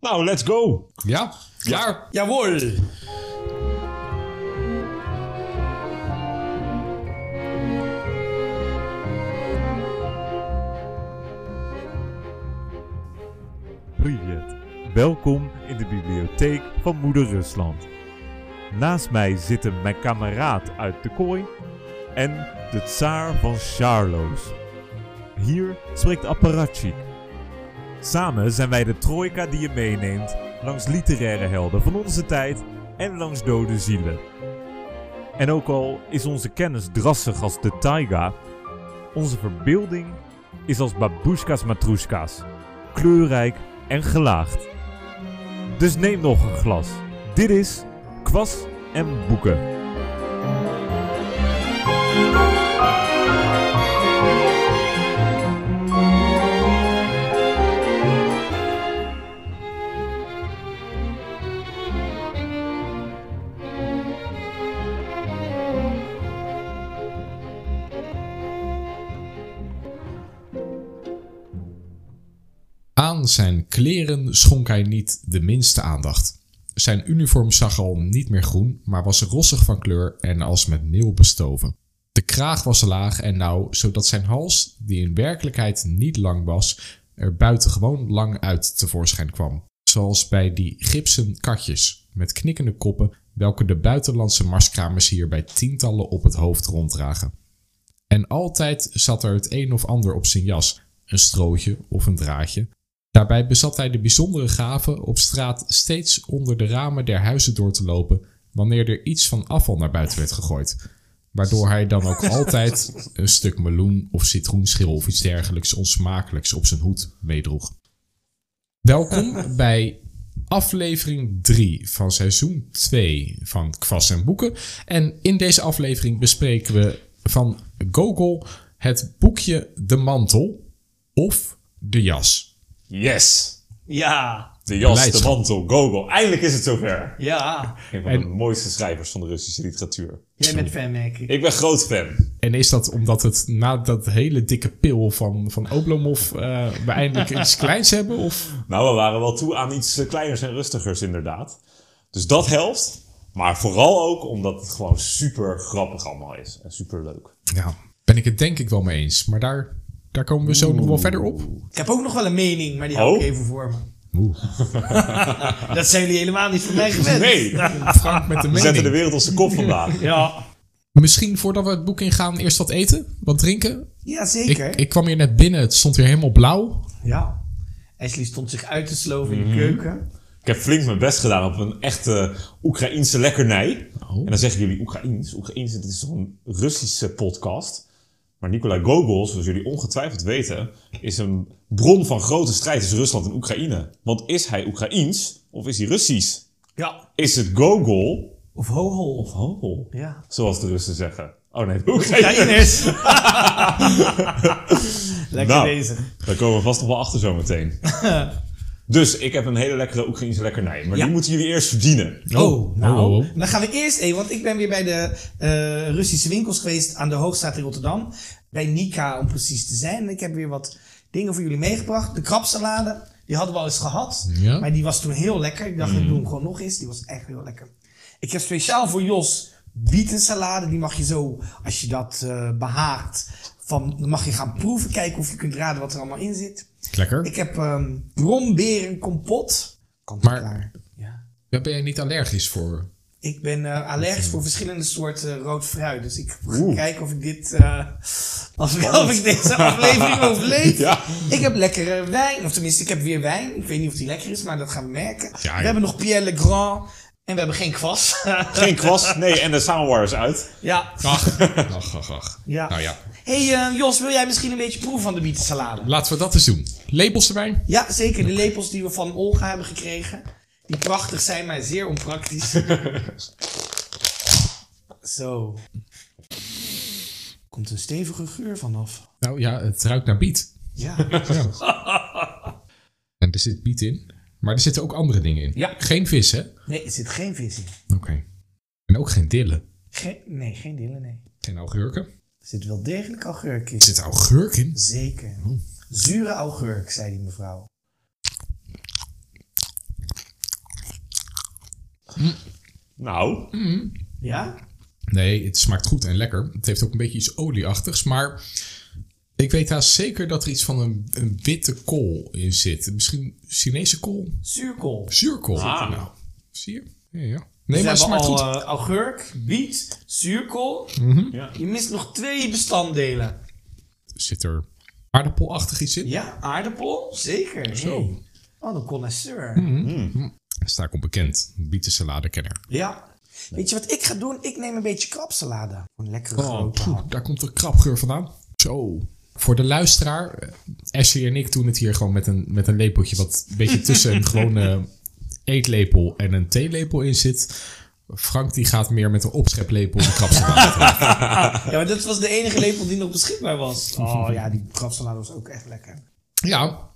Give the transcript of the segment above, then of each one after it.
Nou, let's go. Ja, klaar. Jawohl. Privet. Welkom in de bibliotheek van Moeder Rusland. Naast mij zitten mijn kameraad uit de kooi en de tsaar van Charloes. Hier spreekt Apparatchik. Samen zijn wij de trojka die je meeneemt langs literaire helden van onze tijd en langs dode zielen. En ook al is onze kennis drassig als de taiga, onze verbeelding is als babushka's matroeskas, kleurrijk en gelaagd. Dus neem nog een glas. Dit is Kwas en Boeken. Zijn kleren schonk hij niet de minste aandacht. Zijn uniform zag al niet meer groen, maar was rossig van kleur en als met meel bestoven. De kraag was laag en nauw, zodat zijn hals, die in werkelijkheid niet lang was, er buitengewoon lang uit tevoorschijn kwam. Zoals bij die gipsen katjes met knikkende koppen, welke de buitenlandse marskramers hier bij tientallen op het hoofd ronddragen. En altijd zat er het een of ander op zijn jas, een strootje of een draadje, Daarbij bezat hij de bijzondere gave op straat steeds onder de ramen der huizen door te lopen wanneer er iets van afval naar buiten werd gegooid. Waardoor hij dan ook altijd een stuk meloen of citroenschil of iets dergelijks onsmakelijks op zijn hoed meedroeg. Welkom bij aflevering 3 van seizoen 2 van Kwast en Boeken. En in deze aflevering bespreken we van Gogol het boekje De Mantel of De Jas. Yes. Ja. De jas, de mantel, Gogol. Eindelijk is het zover. Ja. Een van de mooiste schrijvers van de Russische literatuur. Jij bent fan, merk ik. Ik ben groot fan. En is dat omdat het na dat hele dikke pil van, van Oblomov eh we eindelijk iets kleins hebben? Of? Nou, we waren wel toe aan iets eh, kleiners en rustigers inderdaad. Dus dat helpt. Maar vooral ook omdat het gewoon super grappig allemaal is. En super leuk. Ja, ben ik het denk ik wel mee eens. Maar daar, daar komen we zo nog wel verder op. Ik heb ook nog wel een mening, maar die hou ik Oh. even voor me. Oeh, Dat zijn jullie helemaal niet van mij gewend. Nee, Frank met de we zetten de mening. wereld op zijn kop vandaag. Ja. Misschien voordat we het boek ingaan eerst wat eten? Wat drinken? Ja, Ik, zeker. ik kwam hier net binnen, het stond weer helemaal blauw. Ja. Ashley stond zich uit te sloven Mhm. in de keuken. Ik heb flink mijn best gedaan op een echte Oekraïense lekkernij. Oh. En dan zeggen jullie Oekraïens. Oekraïens, het is toch een Russische podcast. Maar Nikolai Gogol, zoals jullie ongetwijfeld weten, is een bron van grote strijd tussen Rusland en Oekraïne. Want is hij Oekraïens of is hij Russisch? Ja. Is het Gogol Of Hogel. of Hogol? Ja. Zoals de Russen zeggen. Oh nee, Oekraïners. Oekraïners. Lekker Nou. bezig. Daar komen we vast nog wel achter zometeen. dus ik heb een hele lekkere Oekraïense lekkernij. Maar Ja. die moeten jullie eerst verdienen. Oh, nou. oh, oh. Dan gaan we eerst even, want ik ben weer bij de eh, Russische winkels geweest aan de Hoogstraat in Rotterdam. Bij Nika om precies te zijn. En ik heb weer wat dingen voor jullie meegebracht. De krabsalade, die hadden we al eens gehad. Ja. Maar die was toen heel lekker. Ik dacht, ik doe hem gewoon nog eens. Die was echt heel lekker. Ik heb speciaal voor Jos bietensalade. Die mag je zo, als je dat eh, behaagt, van, dan mag je gaan proeven. Kijken of je kunt raden wat er allemaal in zit. Lekker. Ik heb ehm bromberenkompot. Kant Maar- klaar. Ja. Ben je niet allergisch voor? Ik ben eh, allergisch voor verschillende soorten rood fruit. Dus ik ga Oeh. kijken of ik dit. eh, of, ik, of ik deze aflevering overleef. Ja. Ik heb lekkere wijn. Of tenminste, ik heb weer wijn. Ik weet niet of die lekker is, maar dat gaan we merken. Ja, we hebben nog Pierre Le Grand. En we hebben geen kwast. Geen kwast, nee, en de soundwire is uit. ja. Ach, ach, ach, ach. ja. Nou ja, hey, eh, Jos, wil jij misschien een beetje proeven van de bietensalade? laten we dat eens doen. Labels erbij? Ja, zeker. De lepels die we van Olga hebben gekregen. Die prachtig zijn, maar zeer onpraktisch. Zo. Komt een stevige geur vanaf. Nou ja, het ruikt naar biet. Ja. En er zit biet in. Maar er zitten ook andere dingen in. Ja. Geen vis, hè? Nee, er zit geen vis in. Oké. En ook geen dillen. Geen, nee, geen dillen, nee. Geen augurken. Er zit wel degelijk augurk in. Er zit augurk in. Zeker. Zure augurk, zei die mevrouw. Nou, Ja? Nee, het smaakt goed en lekker. Het heeft ook een beetje iets olieachtigs, maar ik weet haast zeker dat er iets van een, een witte kool in zit. Misschien Chinese kool? Zuurkool. Zuurkool. Ah. Nou, zie je? Ja, ja. Nee, Nee, maar al goed. eh, augurk, biet, zuurkool. ja. Je mist nog twee bestanddelen. Zit er aardappelachtig iets in? Ja, aardappel, zeker. Zo. Hey. Oh, een connoisseur. Daar sta ik onbekend. Bietensalade-kenner. Ja. Weet je wat ik ga doen? Ik neem een beetje krabsalade. Een lekkere Oh, poeh, daar komt de krapgeur vandaan. Zo. Voor de luisteraar, eh, Ashley en ik doen het hier gewoon met een, met een lepeltje wat een beetje tussen een gewone eetlepel en een theelepel in zit. Frank die gaat meer met een opscheplepel de krapsalade. Ja, maar dat was de enige lepel die nog beschikbaar was. Oh ja, die krabsalade was ook echt lekker. ja,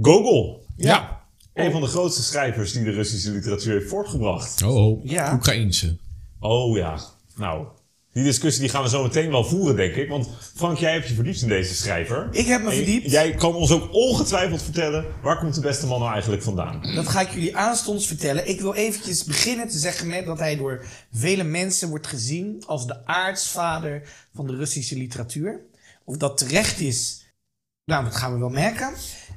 Gogol. ja. Een van de grootste schrijvers die de Russische literatuur heeft voortgebracht. Oh, oh. Ja. Oekraïense. Oh ja, nou. Die discussie die gaan we zo meteen wel voeren, denk ik. Want Frank, jij hebt je verdiept in deze schrijver. Ik heb me En verdiept. Jij kan ons ook ongetwijfeld vertellen... waar komt de beste man nou eigenlijk vandaan? Dat ga ik jullie aanstonds vertellen. Ik wil eventjes beginnen te zeggen met dat hij door vele mensen wordt gezien als de aartsvader van de Russische literatuur. Of dat terecht is, nou, dat gaan we wel merken.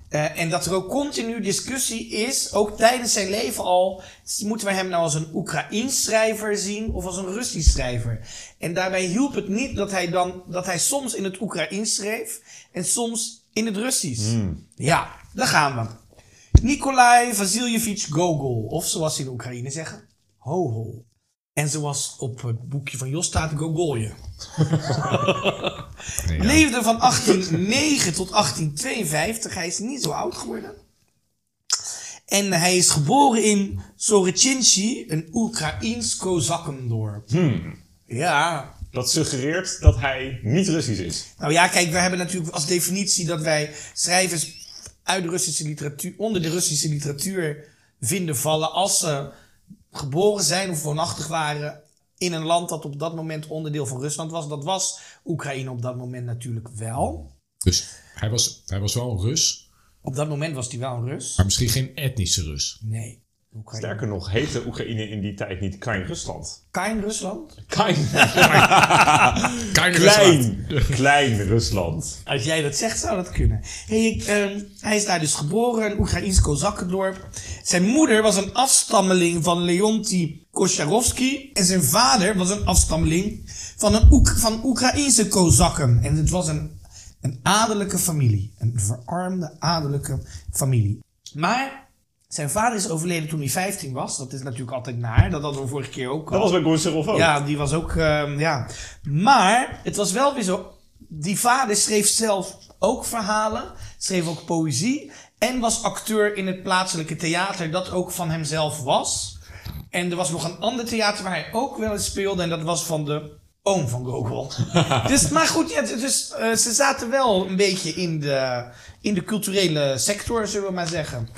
Eh, en dat er ook continu discussie is, ook tijdens zijn leven al, moeten we hem nou als een Oekraïens schrijver zien of als een Russisch schrijver? En daarbij hielp het niet dat hij dan, dat hij soms in het Oekraïens schreef en soms in het Russisch. Ja, daar gaan we. Nikolai Vasiljevich Gogol, of zoals ze in Oekraïne zeggen, Hoho. En zoals op het boekje van Jos staat, Gogolje. Ja. Leefde van 1809 tot 1852. Hij is niet zo oud geworden. En hij is geboren in Sorechinchi, een Oekraïens Kozakkendorp. Ja, Dat suggereert dat hij niet Russisch is. nou ja, kijk, we hebben natuurlijk als definitie dat wij schrijvers uit de Russische literatuur, onder de Russische literatuur vinden vallen als ze geboren zijn of woonachtig waren in een land dat op dat moment onderdeel van Rusland was. Dat was Oekraïne op dat moment natuurlijk wel. Dus hij was, hij was wel een Rus, Op dat moment was hij wel een Rus. maar misschien geen etnische Rus. Nee. Oekraïne. Sterker nog, heette Oekraïne in die tijd niet Klein Rusland. Klein Rusland? Klein, Klein klein, klein Rusland. Als jij dat zegt, zou dat kunnen. Hey, ik, ehm, hij is daar dus geboren, een Oekraïns Kozakkendorp. Zijn moeder was een afstammeling van Leonti Kosharovsky. En zijn vader was een afstammeling van, een Oek van Oekraïnse Kozakken. En het was een, een adellijke familie. Een verarmde adellijke familie. Maar zijn vader is overleden toen hij 15 was. Dat is natuurlijk altijd naar. Dat hadden we vorige keer ook al. Dat was bij Gorserov ook. Ja, die was ook, ehm, ja. Maar het was wel weer zo. Die vader schreef zelf ook verhalen, schreef ook poëzie en was acteur in het plaatselijke theater dat ook van hemzelf was. En er was nog een ander theater waar hij ook wel eens speelde en dat was van de oom van Gogol. dus, maar goed, ja, dus, eh, ze zaten wel een beetje in de, in de culturele sector, zullen we maar zeggen.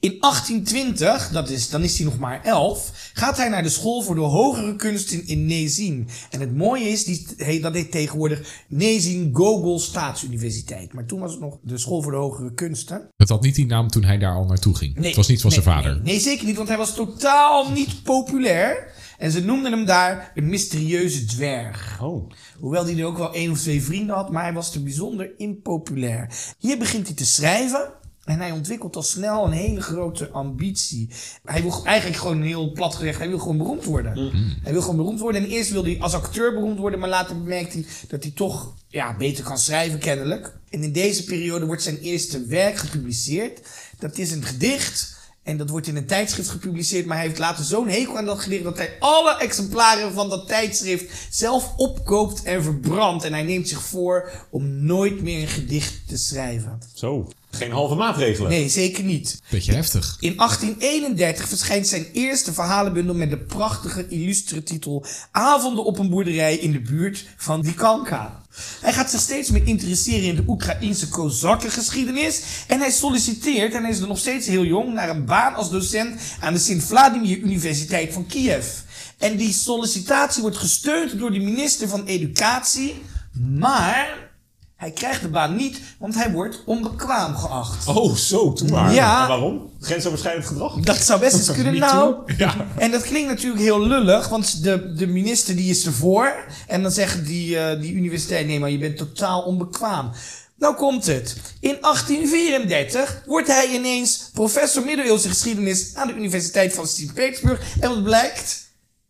In 1820, dat is, dan is hij nog maar 11, gaat hij naar de school voor de hogere kunsten in Nezin. En het mooie is, die, he- dat heet tegenwoordig Nezin Gogol Staatsuniversiteit. Maar toen was het nog de school voor de hogere kunsten. Het had niet die naam toen hij daar al naartoe ging. het was niet van nee, zijn vader. Nee, nee, zeker niet, want hij was totaal niet populair. En ze noemden hem daar een mysterieuze dwerg. Oh. Hoewel hij er ook wel één of twee vrienden had, maar hij was te bijzonder impopulair. Hier begint hij te schrijven. En hij ontwikkelt al snel een hele grote ambitie. Hij wil eigenlijk gewoon heel plat gezegd, hij wil gewoon beroemd worden. Hij wil gewoon beroemd worden. En eerst wil hij als acteur beroemd worden, maar later merkt hij dat hij toch ja, beter kan schrijven kennelijk. En in deze periode wordt zijn eerste werk gepubliceerd. Dat is een gedicht. En dat wordt in een tijdschrift gepubliceerd, maar hij heeft later zo'n hekel aan dat gedicht dat hij alle exemplaren van dat tijdschrift zelf opkoopt en verbrandt. En hij neemt zich voor om nooit meer een gedicht te schrijven. Zo. Geen halve maatregelen. Nee, zeker niet. Beetje heftig. In 1831 verschijnt zijn eerste verhalenbundel met de prachtige illustre titel Avonden op een boerderij in de buurt van Dikanka. Hij gaat zich steeds meer interesseren in de Oekraïense Kozakkengeschiedenis en hij solliciteert, en hij is er nog steeds heel jong, naar een baan als docent aan de Sint-Vladimir Universiteit van Kiev. En die sollicitatie wordt gesteund door de minister van Educatie, maar Hij krijgt de baan niet, want hij wordt onbekwaam geacht. Oh, zo, toen maar. Ja. En waarom? Grensoverschrijdend gedrag? Dat zou best eens kunnen. Nou. Ja. en dat klinkt natuurlijk heel lullig, want de, de minister die is ervoor. En dan zeggen die, eh, die universiteit, nee maar je bent totaal onbekwaam. Nou komt het. In 1834 wordt hij ineens professor middeleeuwse geschiedenis aan de Universiteit van Sint-Petersburg. En wat blijkt?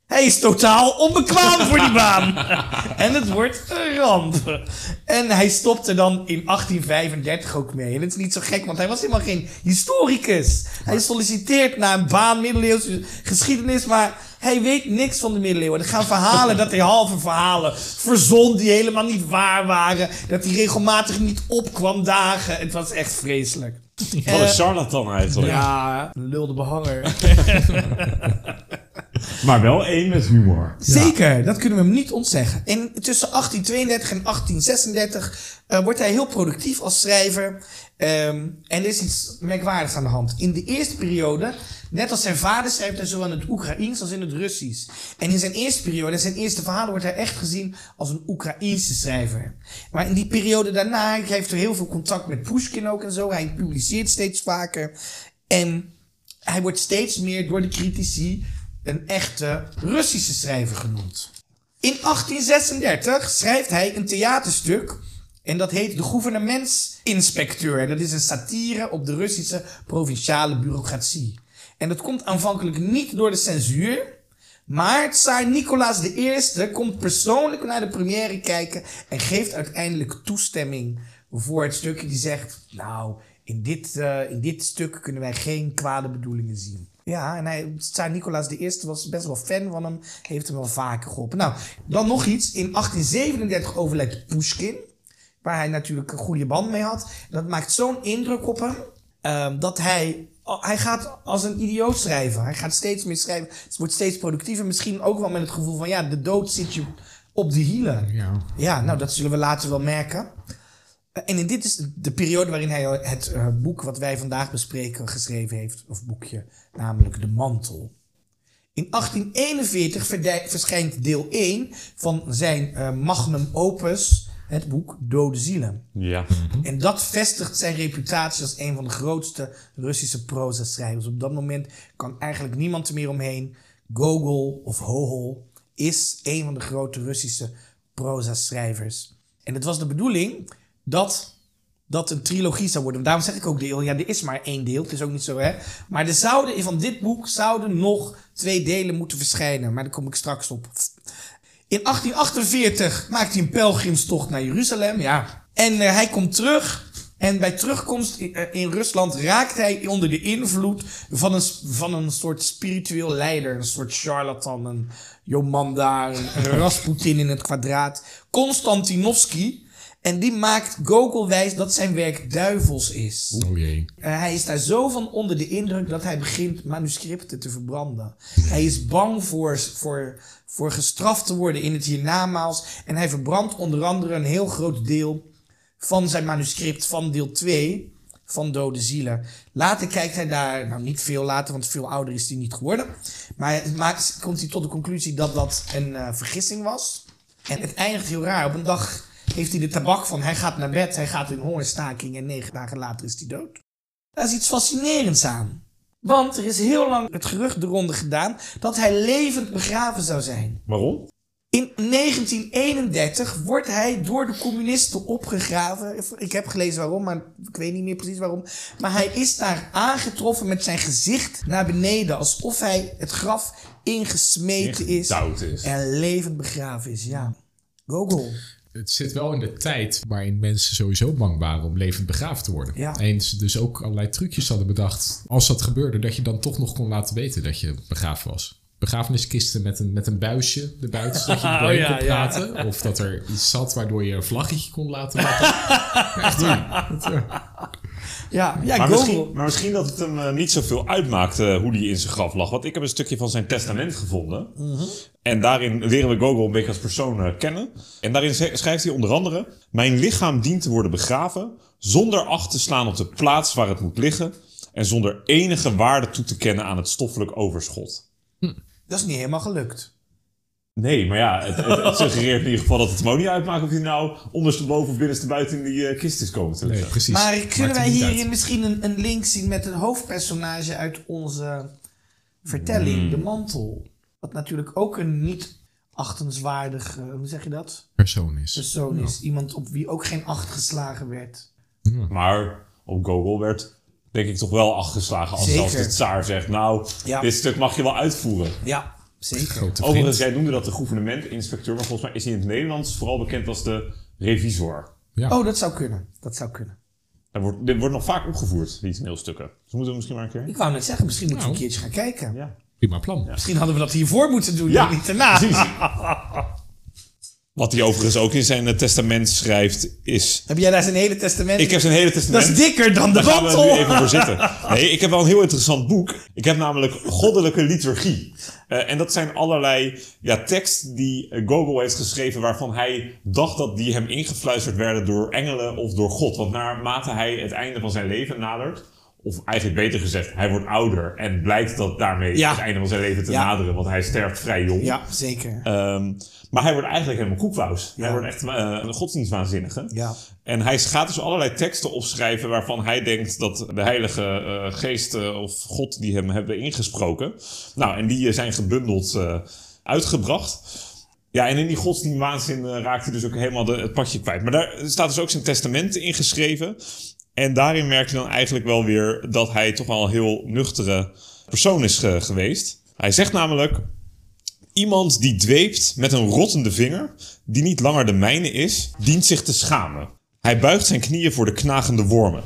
Hij is totaal onbekwaam voor die baan. en het wordt een ramp. En hij stopte dan in 1835 ook mee. En het is niet zo gek, want hij was helemaal geen historicus. Hij solliciteert naar een baan middeleeuwse geschiedenis, maar hij weet niks van de middeleeuwen. Er gaan verhalen dat hij halve verhalen verzon die helemaal niet waar waren. Dat hij regelmatig niet opkwam dagen. Het was echt vreselijk. Wat Eh, een charlatan eigenlijk. ja, een lulde behanger. Maar wel één met humor. Zeker, dat kunnen we hem niet ontzeggen. En tussen 1832 en 1836 eh, wordt hij heel productief als schrijver. Ehm, en er is iets merkwaardigs aan de hand. In de eerste periode, net als zijn vader, schrijft hij zowel in het Oekraïens als in het Russisch. En in zijn eerste periode, zijn eerste verhalen, wordt hij echt gezien als een Oekraïense schrijver. Maar in die periode daarna hij heeft hij heel veel contact met Pushkin ook en zo. Hij publiceert steeds vaker. En hij wordt steeds meer door de critici een echte Russische schrijver genoemd. In 1836 schrijft hij een theaterstuk en dat heet De Gouvernementsinspecteur. Dat is een satire op de Russische provinciale bureaucratie. En dat komt aanvankelijk niet door de censuur, maar tsaar Nicolaas I komt persoonlijk naar de première kijken en geeft uiteindelijk toestemming voor het stukje die zegt, nou, in dit, eh, in dit stuk kunnen wij geen kwade bedoelingen zien. Ja, en hij, tsaar Nicolaas I was best wel fan van hem, heeft hem wel vaker geholpen. Nou, dan nog iets. In 1837 overlijdt Pushkin, waar hij natuurlijk een goede band mee had. Dat maakt zo'n indruk op hem, ehm, dat hij hij gaat als een idioot schrijven. Hij gaat steeds meer schrijven. Het wordt steeds productiever. Misschien ook wel met het gevoel van ja, de dood zit je op de hielen. Ja. Ja, nou dat zullen we later wel merken. Eh, En in dit is de periode waarin hij het eh, boek wat wij vandaag bespreken geschreven heeft. Of boekje, namelijk De Mantel. In 1841 verdij- verschijnt deel 1 van zijn eh, magnum opus, het boek Dode Zielen. Ja. En dat vestigt zijn reputatie als een van de grootste Russische proza-schrijvers. Op dat moment kan eigenlijk niemand er meer omheen. Gogol of Hohol is een van de grote Russische proza-schrijvers. En het was de bedoeling dat dat een trilogie zou worden. Daarom zeg ik ook deel. Ja, er is maar één deel. Het is ook niet zo, hè. Maar er zouden, van dit boek zouden nog twee delen moeten verschijnen. Maar daar kom ik straks op. In 1848 maakt hij een pelgrimstocht naar Jeruzalem. Ja. En eh, hij komt terug. En bij terugkomst in, eh, in Rusland raakt hij onder de invloed van een, van een soort spiritueel leider. Een soort charlatan, een Jomanda, een, een Rasputin in het kwadraat. Konstantinovsky. En die maakt Gogol wijs dat zijn werk duivels is. Oh jee. Eh, hij is daar zo van onder de indruk dat hij begint manuscripten te verbranden. Hij is bang voor, voor, voor gestraft te worden in het hiernamaals. En hij verbrandt onder andere een heel groot deel van zijn manuscript van deel 2 van Dode Zielen. Later kijkt hij daar, nou niet veel later, want veel ouder is hij niet geworden. Maar maakt, komt hij tot de conclusie dat dat een eh, vergissing was. En het eindigt heel raar. Op een dag heeft hij de tabak van, hij gaat naar bed, hij gaat in hongerstaking en negen dagen later is hij dood. Daar is iets fascinerends aan. Want er is heel lang het gerucht de ronde gedaan dat hij levend begraven zou zijn. Waarom? In 1931 wordt hij door de communisten opgegraven. Ik heb gelezen waarom, maar ik weet niet meer precies waarom. Maar hij is daar aangetroffen met zijn gezicht naar beneden. Alsof hij het graf ingesmeten is. Is. En levend begraven is, ja. Gogol. Het zit wel in de tijd waarin mensen sowieso bang waren om levend begraven te worden. Ja. En ze dus ook allerlei trucjes hadden bedacht. Als dat gebeurde, dat je dan toch nog kon laten weten dat je begraven was. Begrafeniskisten met een, met een buisje erbuiten, zodat je Oh, ja, kon ja. praten. Of dat er iets zat waardoor je een vlaggetje kon laten. Echt Ja, ja Maar misschien, maar misschien dat het hem eh, niet zoveel uitmaakt eh, hoe hij in zijn graf lag. Want ik heb een stukje van zijn testament gevonden. En daarin leren we Gogol een beetje als persoon eh, kennen. En daarin schrijft hij onder andere... Mijn lichaam dient te worden begraven... zonder acht te slaan op de plaats waar het moet liggen... en zonder enige waarde toe te kennen aan het stoffelijk overschot. Dat is niet helemaal gelukt. Nee, maar ja, het, het, het suggereert in ieder geval dat het hem ook niet uitmaakt of hij nou ondersteboven of binnenstebuiten in die eh, kist is komen te Nee, liggen. precies. Maar kunnen wij uit. hierin misschien een, een link zien met een hoofdpersonage uit onze vertelling, Hmm. De Mantel? Wat natuurlijk ook een niet achtenswaardig, eh, hoe zeg je dat? persoon is. Persoon is. Iemand op wie ook geen acht geslagen werd. Maar op Google werd denk ik toch wel afgeslagen als Zeker. zelfs de tsaar zegt... nou, Ja. dit stuk mag je wel uitvoeren. Ja, zeker. Overigens, jij noemde dat de gouvernement-inspecteur... maar volgens mij is hij in het Nederlands vooral bekend als de revisor. Ja. Oh, dat zou kunnen. Dat zou kunnen. Er wordt, dit wordt nog vaak opgevoerd, die toneelstukken. Dus moeten we misschien maar een keer... Ik wou net zeggen, misschien moeten we Nou. een keertje gaan kijken. Ja. Prima plan. Misschien hadden we dat hiervoor moeten doen, Ja, niet daarna. precies. Wat hij overigens ook in zijn eh, testament schrijft, is... Heb jij daar zijn hele testament? Ik heb zijn hele dat testament... is dikker dan de Daar gaan we nu even voor zitten. Nee, ik heb wel een heel interessant boek. Ik heb namelijk Goddelijke Liturgie. Eh, en dat zijn allerlei ja, teksten die eh, Gogol heeft geschreven... waarvan hij dacht dat die hem ingefluisterd werden door engelen of door God. Want naarmate hij het einde van zijn leven nadert... of eigenlijk beter gezegd, hij wordt ouder... en blijkt dat daarmee Ja. het einde van zijn leven te Ja. naderen... want hij sterft vrij jong. Ja, zeker. Ehm, maar hij wordt eigenlijk helemaal koekwaus. Ja. Hij wordt echt eh, een godsdienstwaanzinnige. Ja. En hij gaat dus allerlei teksten opschrijven waarvan hij denkt dat de Heilige eh, Geest eh, of God die hem hebben ingesproken. Nou, en die zijn gebundeld uitgebracht. Ja, en in die godsdienstwaanzin raakt hij dus ook helemaal de, het padje kwijt. Maar daar staat dus ook zijn testament in geschreven. En daarin merk je dan eigenlijk wel weer dat hij toch wel een heel nuchtere persoon is ge- geweest. Hij zegt namelijk: Iemand die dweept met een rottende vinger, die niet langer de mijne is, dient zich te schamen. Hij buigt zijn knieën voor de knagende wormen.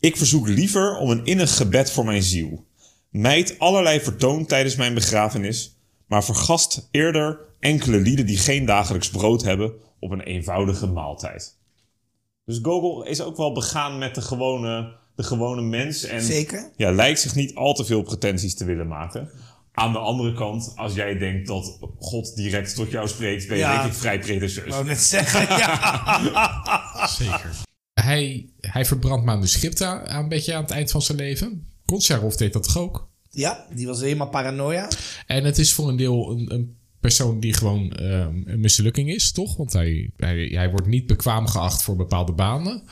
Ik verzoek liever om een innig gebed voor mijn ziel. Mijd allerlei vertoon tijdens mijn begrafenis, maar vergast eerder enkele lieden die geen dagelijks brood hebben op een eenvoudige maaltijd. Dus Gogol is ook wel begaan met de gewone, de gewone mens en Zeker. ja, lijkt zich niet al te veel pretenties te willen maken. Aan de andere kant, als jij denkt dat God direct tot jou spreekt, ben je Ja. denk ik vrij pretentieus. Ik wou net zeggen, ja. Zeker. Hij, hij verbrandt manuscripten aan, een beetje aan het eind van zijn leven. Kontsjarov deed dat toch ook? Ja, die was helemaal paranoia. En het is voor een deel een, een persoon die gewoon ehm, een mislukking is, toch? Want hij, hij, hij wordt niet bekwaam geacht voor bepaalde banen.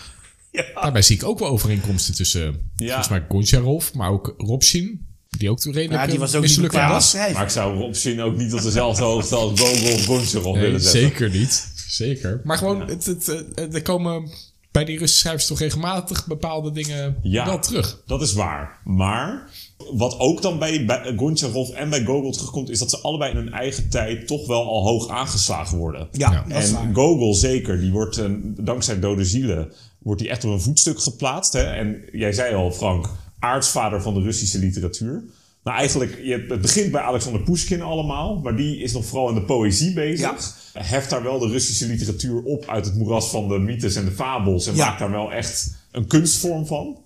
Daarbij zie ik ook wel overeenkomsten tussen, Ja. volgens mij, Goncharov, maar ook Robshin. Die ook redelijk Ja, die eh, was ook niet mislukking was. Maar ik zou Rob zien ook niet op dezelfde hoogte als Gogol of Goncharov Nee, willen zetten. zeker niet. Zeker. Maar gewoon, het, het, eh, er komen bij die Russische schrijvers toch regelmatig bepaalde dingen Ja. wel terug. Dat is waar. Maar wat ook dan bij, bij Goncharov en bij Gogol terugkomt, is dat ze allebei in hun eigen tijd toch wel al hoog aangeslagen worden. Ja, Ja. dat is en waar. Gogol zeker, die wordt eh, dankzij Dode Zielen wordt die echt op een voetstuk geplaatst. Hè? En jij zei al, Frank, aartsvader van de Russische literatuur. Nou, eigenlijk, je, het begint bij Alexander Pushkin allemaal, maar die is nog vooral in de poëzie bezig. Heft daar wel de Russische literatuur op uit het moeras van de mythes en de fabels en Ja. maakt daar wel echt een kunstvorm van.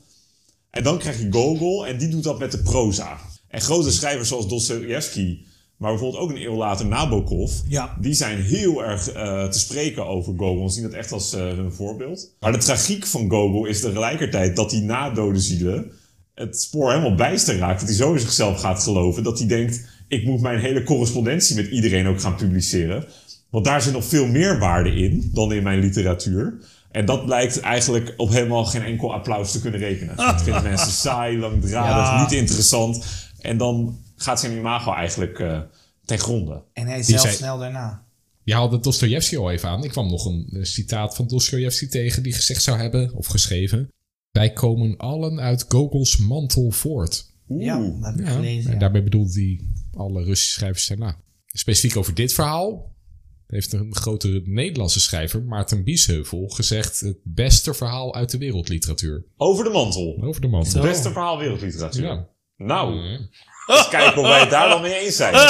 En dan krijg je Gogol en die doet dat met de proza. En grote schrijvers zoals Dostoevsky, maar bijvoorbeeld ook een eeuw later Nabokov, Ja. die zijn heel erg eh, te spreken over Gogol en zien dat echt als eh, hun voorbeeld. Maar de tragiek van Gogol is tegelijkertijd dat hij na Dode Zielen het spoor helemaal bijster raakt. Dat hij zo in zichzelf gaat geloven dat hij denkt, ik moet mijn hele correspondentie met iedereen ook gaan publiceren. Want daar zit nog veel meer waarde in dan in mijn literatuur. En dat blijkt eigenlijk op helemaal geen enkel applaus te kunnen rekenen. Dat vinden mensen saai, langdradig, Ja. niet interessant. En dan gaat zijn imago eigenlijk eh, ten gronde. En hij zelf zei- snel daarna. Je haalde Dostoevsky al even aan. Ik kwam nog een, citaat van Dostoevsky tegen die gezegd zou hebben, of geschreven. Wij komen allen uit Gogols mantel voort. Oeh. Ja, dat heb ik Ja, gelezen. en ja. daarbij bedoelde hij alle Russische schrijvers daarna. Specifiek over dit verhaal heeft een grote Nederlandse schrijver, Maarten Biesheuvel, gezegd het beste verhaal uit de wereldliteratuur. Over de mantel. Over de mantel. Zo. Beste verhaal wereldliteratuur. Ja. Nou, eens kijken of wij het daar dan mee eens zijn.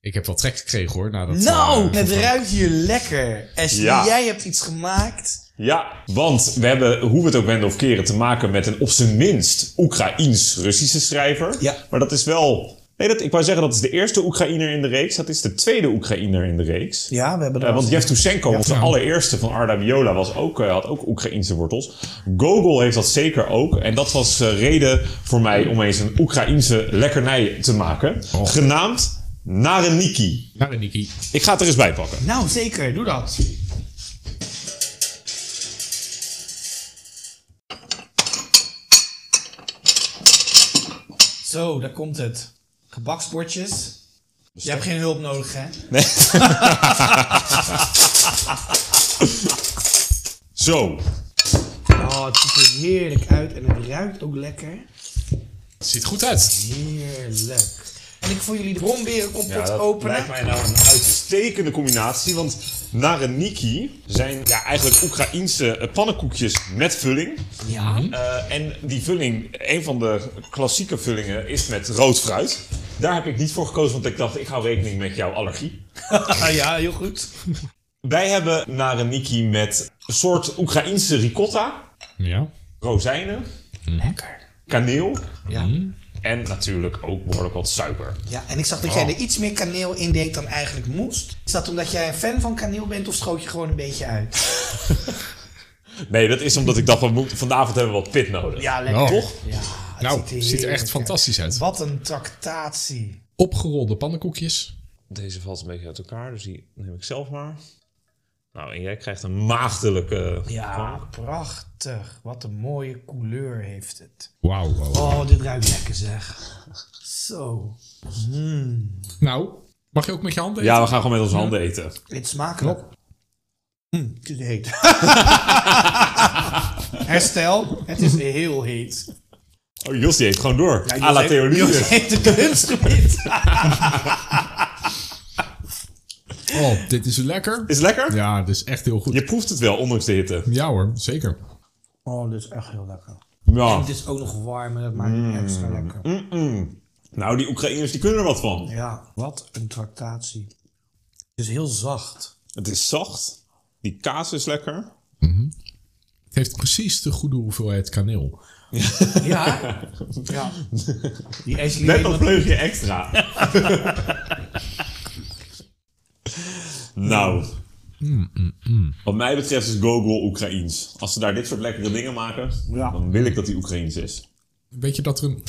Ik heb wel trek gekregen hoor. Nadat, Nou, eh, het ruikt hier lekker. Ashley, Ja. jij hebt iets gemaakt. Ja, want we hebben, hoe we het ook wenden of keren, te maken met een op zijn minst Oekraïens-Russische schrijver. Ja. Maar dat is wel... Nee, dat, ik wou zeggen dat is de eerste Oekraïner in de reeks. Dat is de tweede Oekraïner in de reeks. Ja, we hebben Eh, er want Yevtushenko, onze Ja. allereerste van Arda Viola, was ook, eh, had ook Oekraïense wortels. Gogol heeft dat zeker ook. En dat was eh, reden voor mij om eens een Oekraïense lekkernij te maken. Oh. Genaamd Nareniki. Nou, Niki. Ik ga het er eens bij pakken. Nou, zeker. Doe dat. Zo, daar komt het. Gebaksbordjes. Je hebt geen hulp nodig, hè? Nee. Zo. Oh, het ziet er heerlijk uit en het ruikt ook lekker. Het ziet goed uit. Heerlijk. En ik voor jullie de bromberenkompot Ja, dat openen. lijkt mij nou een uitstekende combinatie. Want nareniki zijn ja, eigenlijk Oekraïense eh, pannenkoekjes met vulling. Ja. Eh, en die vulling, een van de klassieke vullingen, is met rood fruit. Daar heb ik niet voor gekozen, want ik dacht, ik hou rekening met jouw allergie. Ah, ja, heel goed. Wij hebben nareniki met een soort Oekraïense ricotta, Ja. rozijnen, Lekker. kaneel Ja. En natuurlijk ook behoorlijk wat suiker. ja, en ik zag dat jij er iets meer kaneel in deed dan eigenlijk moest. Is dat omdat jij een fan van kaneel bent of schoot je gewoon een beetje uit? Nee, dat is omdat ik dacht, we moeten, vanavond hebben we wat pit nodig. Ja, lekker. Oh. Toch? Ja, het Nou, er ziet er heerlijk echt fantastisch uit. Wat een tractatie. Opgerolde pannenkoekjes. Deze valt een beetje uit elkaar, dus die neem ik zelf maar. Nou, en jij krijgt een maagdelijke... Ja, prachtig. Wat een mooie couleur heeft het. Wauw. wauw. Oh, dit ruikt lekker zeg. Zo. Nou, mag je ook met je handen eten? Ja, we gaan gewoon met onze handen eten. Dit smakelijk. Mm, het is heet. Herstel. Het is heel heet. Oh, Jos die eet gewoon door. Ja, A la Jos heeft- Jos de kunstgebied. Oh, dit is lekker. Is het lekker? Ja, dit is echt heel goed. Je proeft het wel, ondanks de hitte. Ja hoor, zeker. Oh, dit is echt heel lekker. En Ja. het is ook nog warm en dat maakt het extra lekker. Mm-mm. Nou, die Oekraïners die kunnen er wat van. Ja, wat een tractatie. Het is heel zacht. Het is zacht. Die kaas is lekker. Het heeft precies de goede hoeveelheid kaneel. Ja. ja. Die Ashley Net een vleugje extra. nou. Wat mij betreft is Gogol Oekraïens. Als ze daar dit soort lekkere dingen maken, Ja. dan wil ik dat die Oekraïens is. Weet je dat er een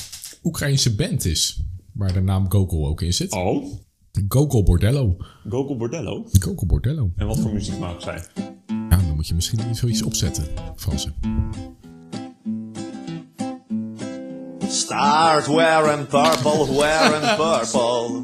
Oekraïnse band is? Waar de naam Gogol ook in zit? Oh, Gogol Bordello. Gogol Bordello. Gogol Bordello. En wat voor muziek maken zij? Ja, dan moet je misschien iets zoiets opzetten, Fransen. Start wearing purple, wearing purple.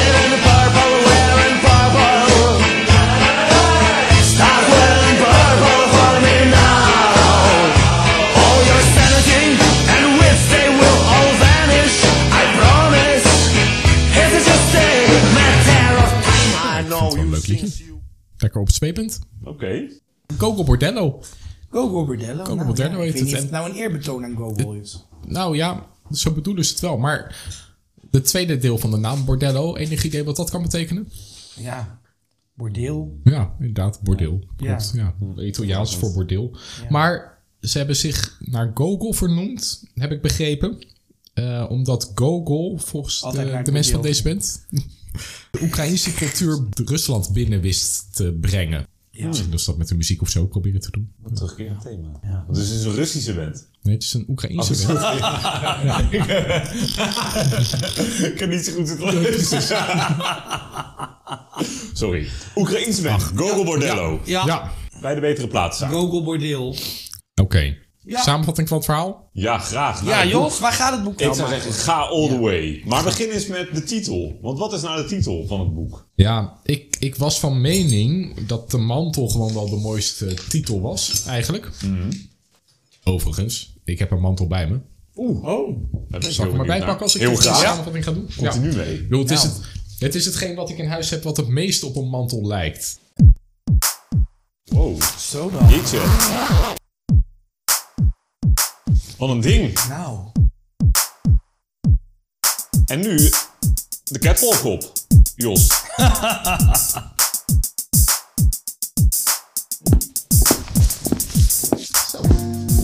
Lekker opzwepend. Oké. Gogol Bordello. Gogo Bordello. Gogo nou, Bordello ja, heet het. het nou een eerbetoon aan Gogo is. Nou ja, zo bedoelen ze het wel. Maar de tweede deel van de naam Bordello, enig idee wat dat kan betekenen? Ja. Bordeel. Ja, inderdaad, bordeel. Ja. Klopt, ja. Italiaans voor bordeel. Maar ze hebben zich naar Gogol vernoemd, heb ik begrepen. Eh, omdat Gogol, volgens Altijd de, mensen van deze band, de Oekraïnse cultuur Rusland binnen wist te brengen. Misschien als ze dat met de muziek of zo proberen te doen. Terugkerend thema. Want Dus het is een Russische band. Nee, het is een Oekraïnse band. ik kan niet zo goed het Sorry. Oekraïense band. Gogol Bordello. Ja. Ja, Bij de betere plaats staan. Gogo Bordeel. oké. Ja. Samenvatting van het verhaal? Ja, graag. Ja, Nou, Jos, waar gaat het boek Ik nou zou maar? zeggen, ga all the way. Maar begin eens met de titel. Want wat is nou de titel van het boek? Ja, ik, ik was van mening dat de mantel gewoon wel de mooiste titel was, eigenlijk. Overigens, ik heb een mantel bij me. Oeh, oh. Daar ik Zal ik heel hem erbij benieuwd pakken als ik de Heel graag. samenvatting ga doen? Komt hij nu mee? Ik bedoel, het, is Nou. het, het is hetgeen wat ik in huis heb wat het meest op een mantel lijkt. Wow, Zo dan. jeetje. Wat een ding. Nou. En nu de catwalk op. Jos.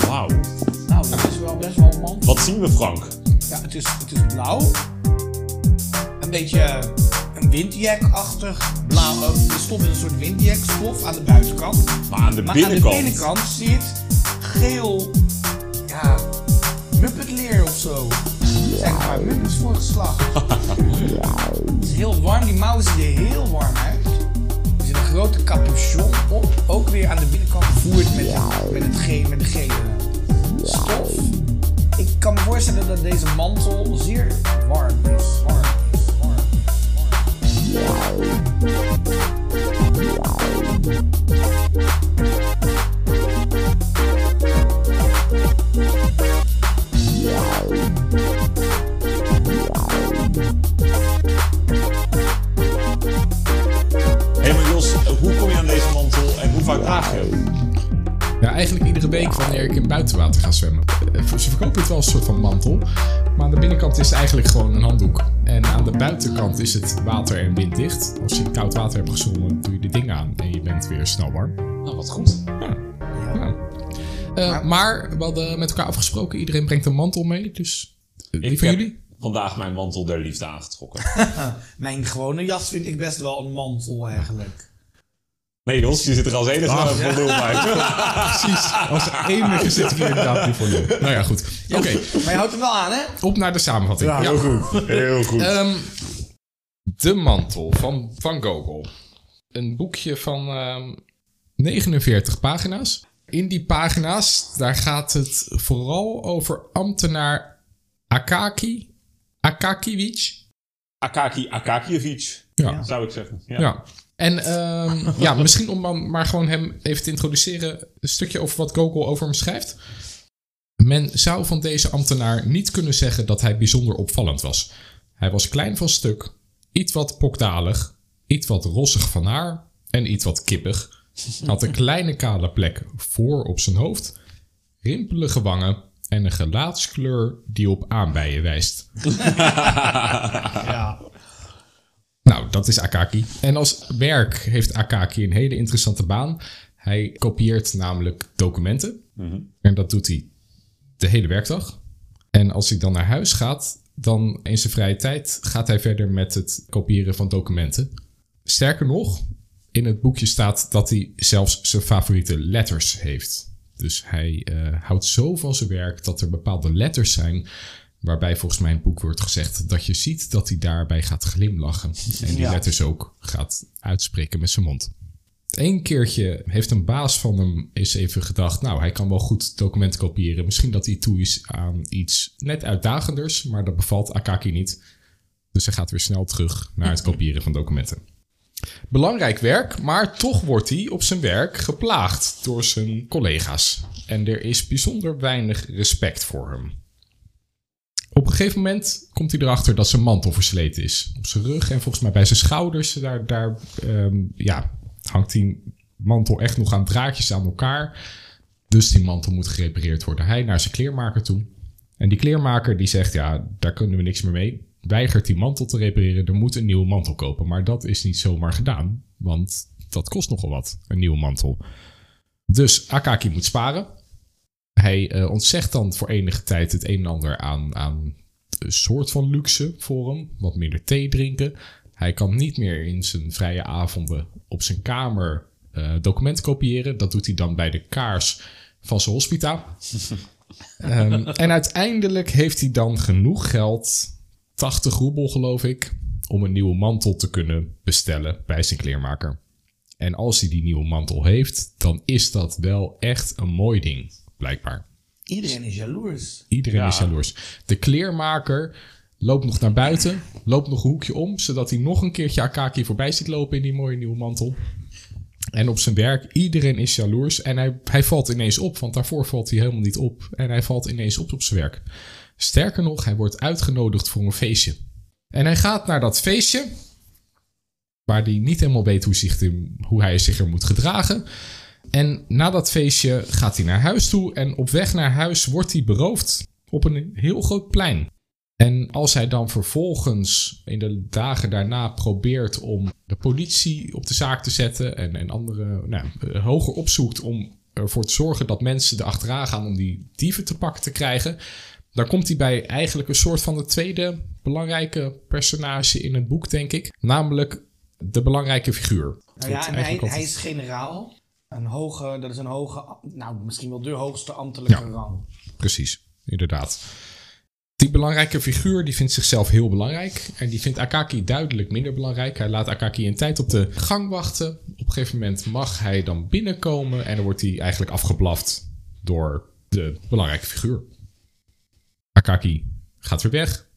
Wauw. Nou, dat is wel best wel man. Wat zien we, Frank? Ja, het is, het is blauw. een beetje een windjack-achtig blauw. eh, Er stond een soort windjack-stof aan de buitenkant. Maar aan de Maar binnenkant. aan de binnenkant zit geel, ja, muppetleer of zo. Zeg maar, muppets voor geslacht. Het is heel warm, die mouwen zien er heel warm uit. Er zit een grote capuchon op, ook weer aan de binnenkant gevoerd met, met, het ge met de gele stof. Ik kan me voorstellen dat deze mantel zeer warm is. Warm is, warm is, warm is. Vaak? Ja, eigenlijk iedere week wanneer ik in buitenwater ga zwemmen. Eh, Ze verkopen het wel als een soort van mantel. Maar aan de binnenkant is het eigenlijk gewoon een handdoek. En aan de buitenkant is het water- en winddicht. Als je in koud water hebt gezwommen, doe je de ding aan en je bent weer snel warm. Nou, wat goed. Ja. Eh, maar we hadden met elkaar afgesproken, iedereen brengt een mantel mee. Dus die Ik van heb jullie? vandaag mijn mantel der liefde aangetrokken. Mijn gewone jas vind ik best wel een mantel eigenlijk. Nee, Jos, je zit er als enige Ah, van de lul bij. Precies, als enige zit ik hier inderdaad niet voor nul. Nou ja, goed. Oké, Maar je houdt hem wel aan, hè? op naar de samenvatting. Ja. Heel goed. Heel goed. Ehm, de mantel van Van Gogol. Een boekje van ehm, 49 pagina's. In die pagina's, daar gaat het vooral over ambtenaar Akaki. Akakiewicz. Akaki Akakievich, Ja. zou ik zeggen. Ja. Ja. En ehm, ja, misschien om dan maar gewoon hem even te introduceren. Een stukje over wat Gogol over hem schrijft. Men zou van deze ambtenaar niet kunnen zeggen dat hij bijzonder opvallend was. Hij was klein van stuk, iets wat pokdalig, iets wat rossig van haar en iets wat kippig. Had een kleine kale plek voor op zijn hoofd, rimpelige wangen en een gelaatskleur die op aanbijen wijst. Ja. Nou, dat is Akaki. En als werk heeft Akaki een hele interessante baan. Hij kopieert namelijk documenten. En dat doet hij de hele werkdag. En als hij dan naar huis gaat, dan in zijn vrije tijd gaat hij verder met het kopiëren van documenten. Sterker nog, in het boekje staat dat hij zelfs zijn favoriete letters heeft. Dus hij eh, houdt zo van zijn werk dat er bepaalde letters zijn. Waarbij volgens mij in het boek wordt gezegd dat je ziet dat hij daarbij gaat glimlachen. En die Ja. letters ook gaat uitspreken met zijn mond. Eén keertje heeft een baas van hem eens even gedacht... nou, hij kan wel goed documenten kopiëren. Misschien dat hij toe is aan iets net uitdagenders... maar dat bevalt Akaki niet. Dus hij gaat weer snel terug naar het kopiëren van documenten. Belangrijk werk, maar toch wordt hij op zijn werk geplaagd door zijn collega's. En er is bijzonder weinig respect voor hem. Op een gegeven moment komt hij erachter dat zijn mantel versleten is. Op zijn rug en volgens mij bij zijn schouders. Daar, daar ehm, ja, hangt die mantel echt nog aan draadjes aan elkaar. Dus die mantel moet gerepareerd worden. Hij naar zijn kleermaker toe. En die kleermaker die zegt, ja, daar kunnen we niks meer mee. Weigert die mantel te repareren. Er moet een nieuwe mantel kopen. Maar dat is niet zomaar gedaan. Want dat kost nogal wat, een nieuwe mantel. Dus Akaki moet sparen. Hij eh, ontzegt dan voor enige tijd het een en ander aan, aan een soort van luxe voor hem. Wat minder thee drinken. Hij kan niet meer in zijn vrije avonden op zijn kamer eh, documenten kopiëren. Dat doet hij dan bij de kaars van zijn hospita. Ehm, en uiteindelijk heeft hij dan genoeg geld, 80 roebel geloof ik, om een nieuwe mantel te kunnen bestellen bij zijn kleermaker. En als hij die nieuwe mantel heeft, dan is dat wel echt een mooi ding, blijkbaar. Iedereen is jaloers. Iedereen Ja. is jaloers. De kleermaker loopt nog naar buiten, loopt nog een hoekje om, zodat hij nog een keertje Akaki voorbij ziet lopen in die mooie nieuwe mantel. En op zijn werk, iedereen is jaloers. En hij, hij valt ineens op, want daarvoor valt hij helemaal niet op. En hij valt ineens op op zijn werk. Sterker nog, hij wordt uitgenodigd voor een feestje. En hij gaat naar dat feestje, waar hij niet helemaal weet hoe, zich de- hoe hij zich er moet gedragen. En na dat feestje gaat hij naar huis toe. En op weg naar huis wordt hij beroofd op een heel groot plein. En als hij dan vervolgens in de dagen daarna probeert om de politie op de zaak te zetten en, en andere nou, hoger opzoekt om ervoor te zorgen dat mensen erachteraan gaan om die dieven te pakken te krijgen, dan komt hij bij eigenlijk een soort van de tweede belangrijke personage in het boek, denk ik. Namelijk de belangrijke figuur. Nou ja, en hij, is generaal. Een hoge, dat is een hoge, nou misschien wel de hoogste ambtelijke Ja. rang. Precies, inderdaad. Die belangrijke figuur die vindt zichzelf heel belangrijk. En die vindt Akaki duidelijk minder belangrijk. Hij laat Akaki een tijd op de gang wachten. Op een gegeven moment mag hij dan binnenkomen. En dan wordt hij eigenlijk afgeblaft door de belangrijke figuur. Akaki gaat weer weg.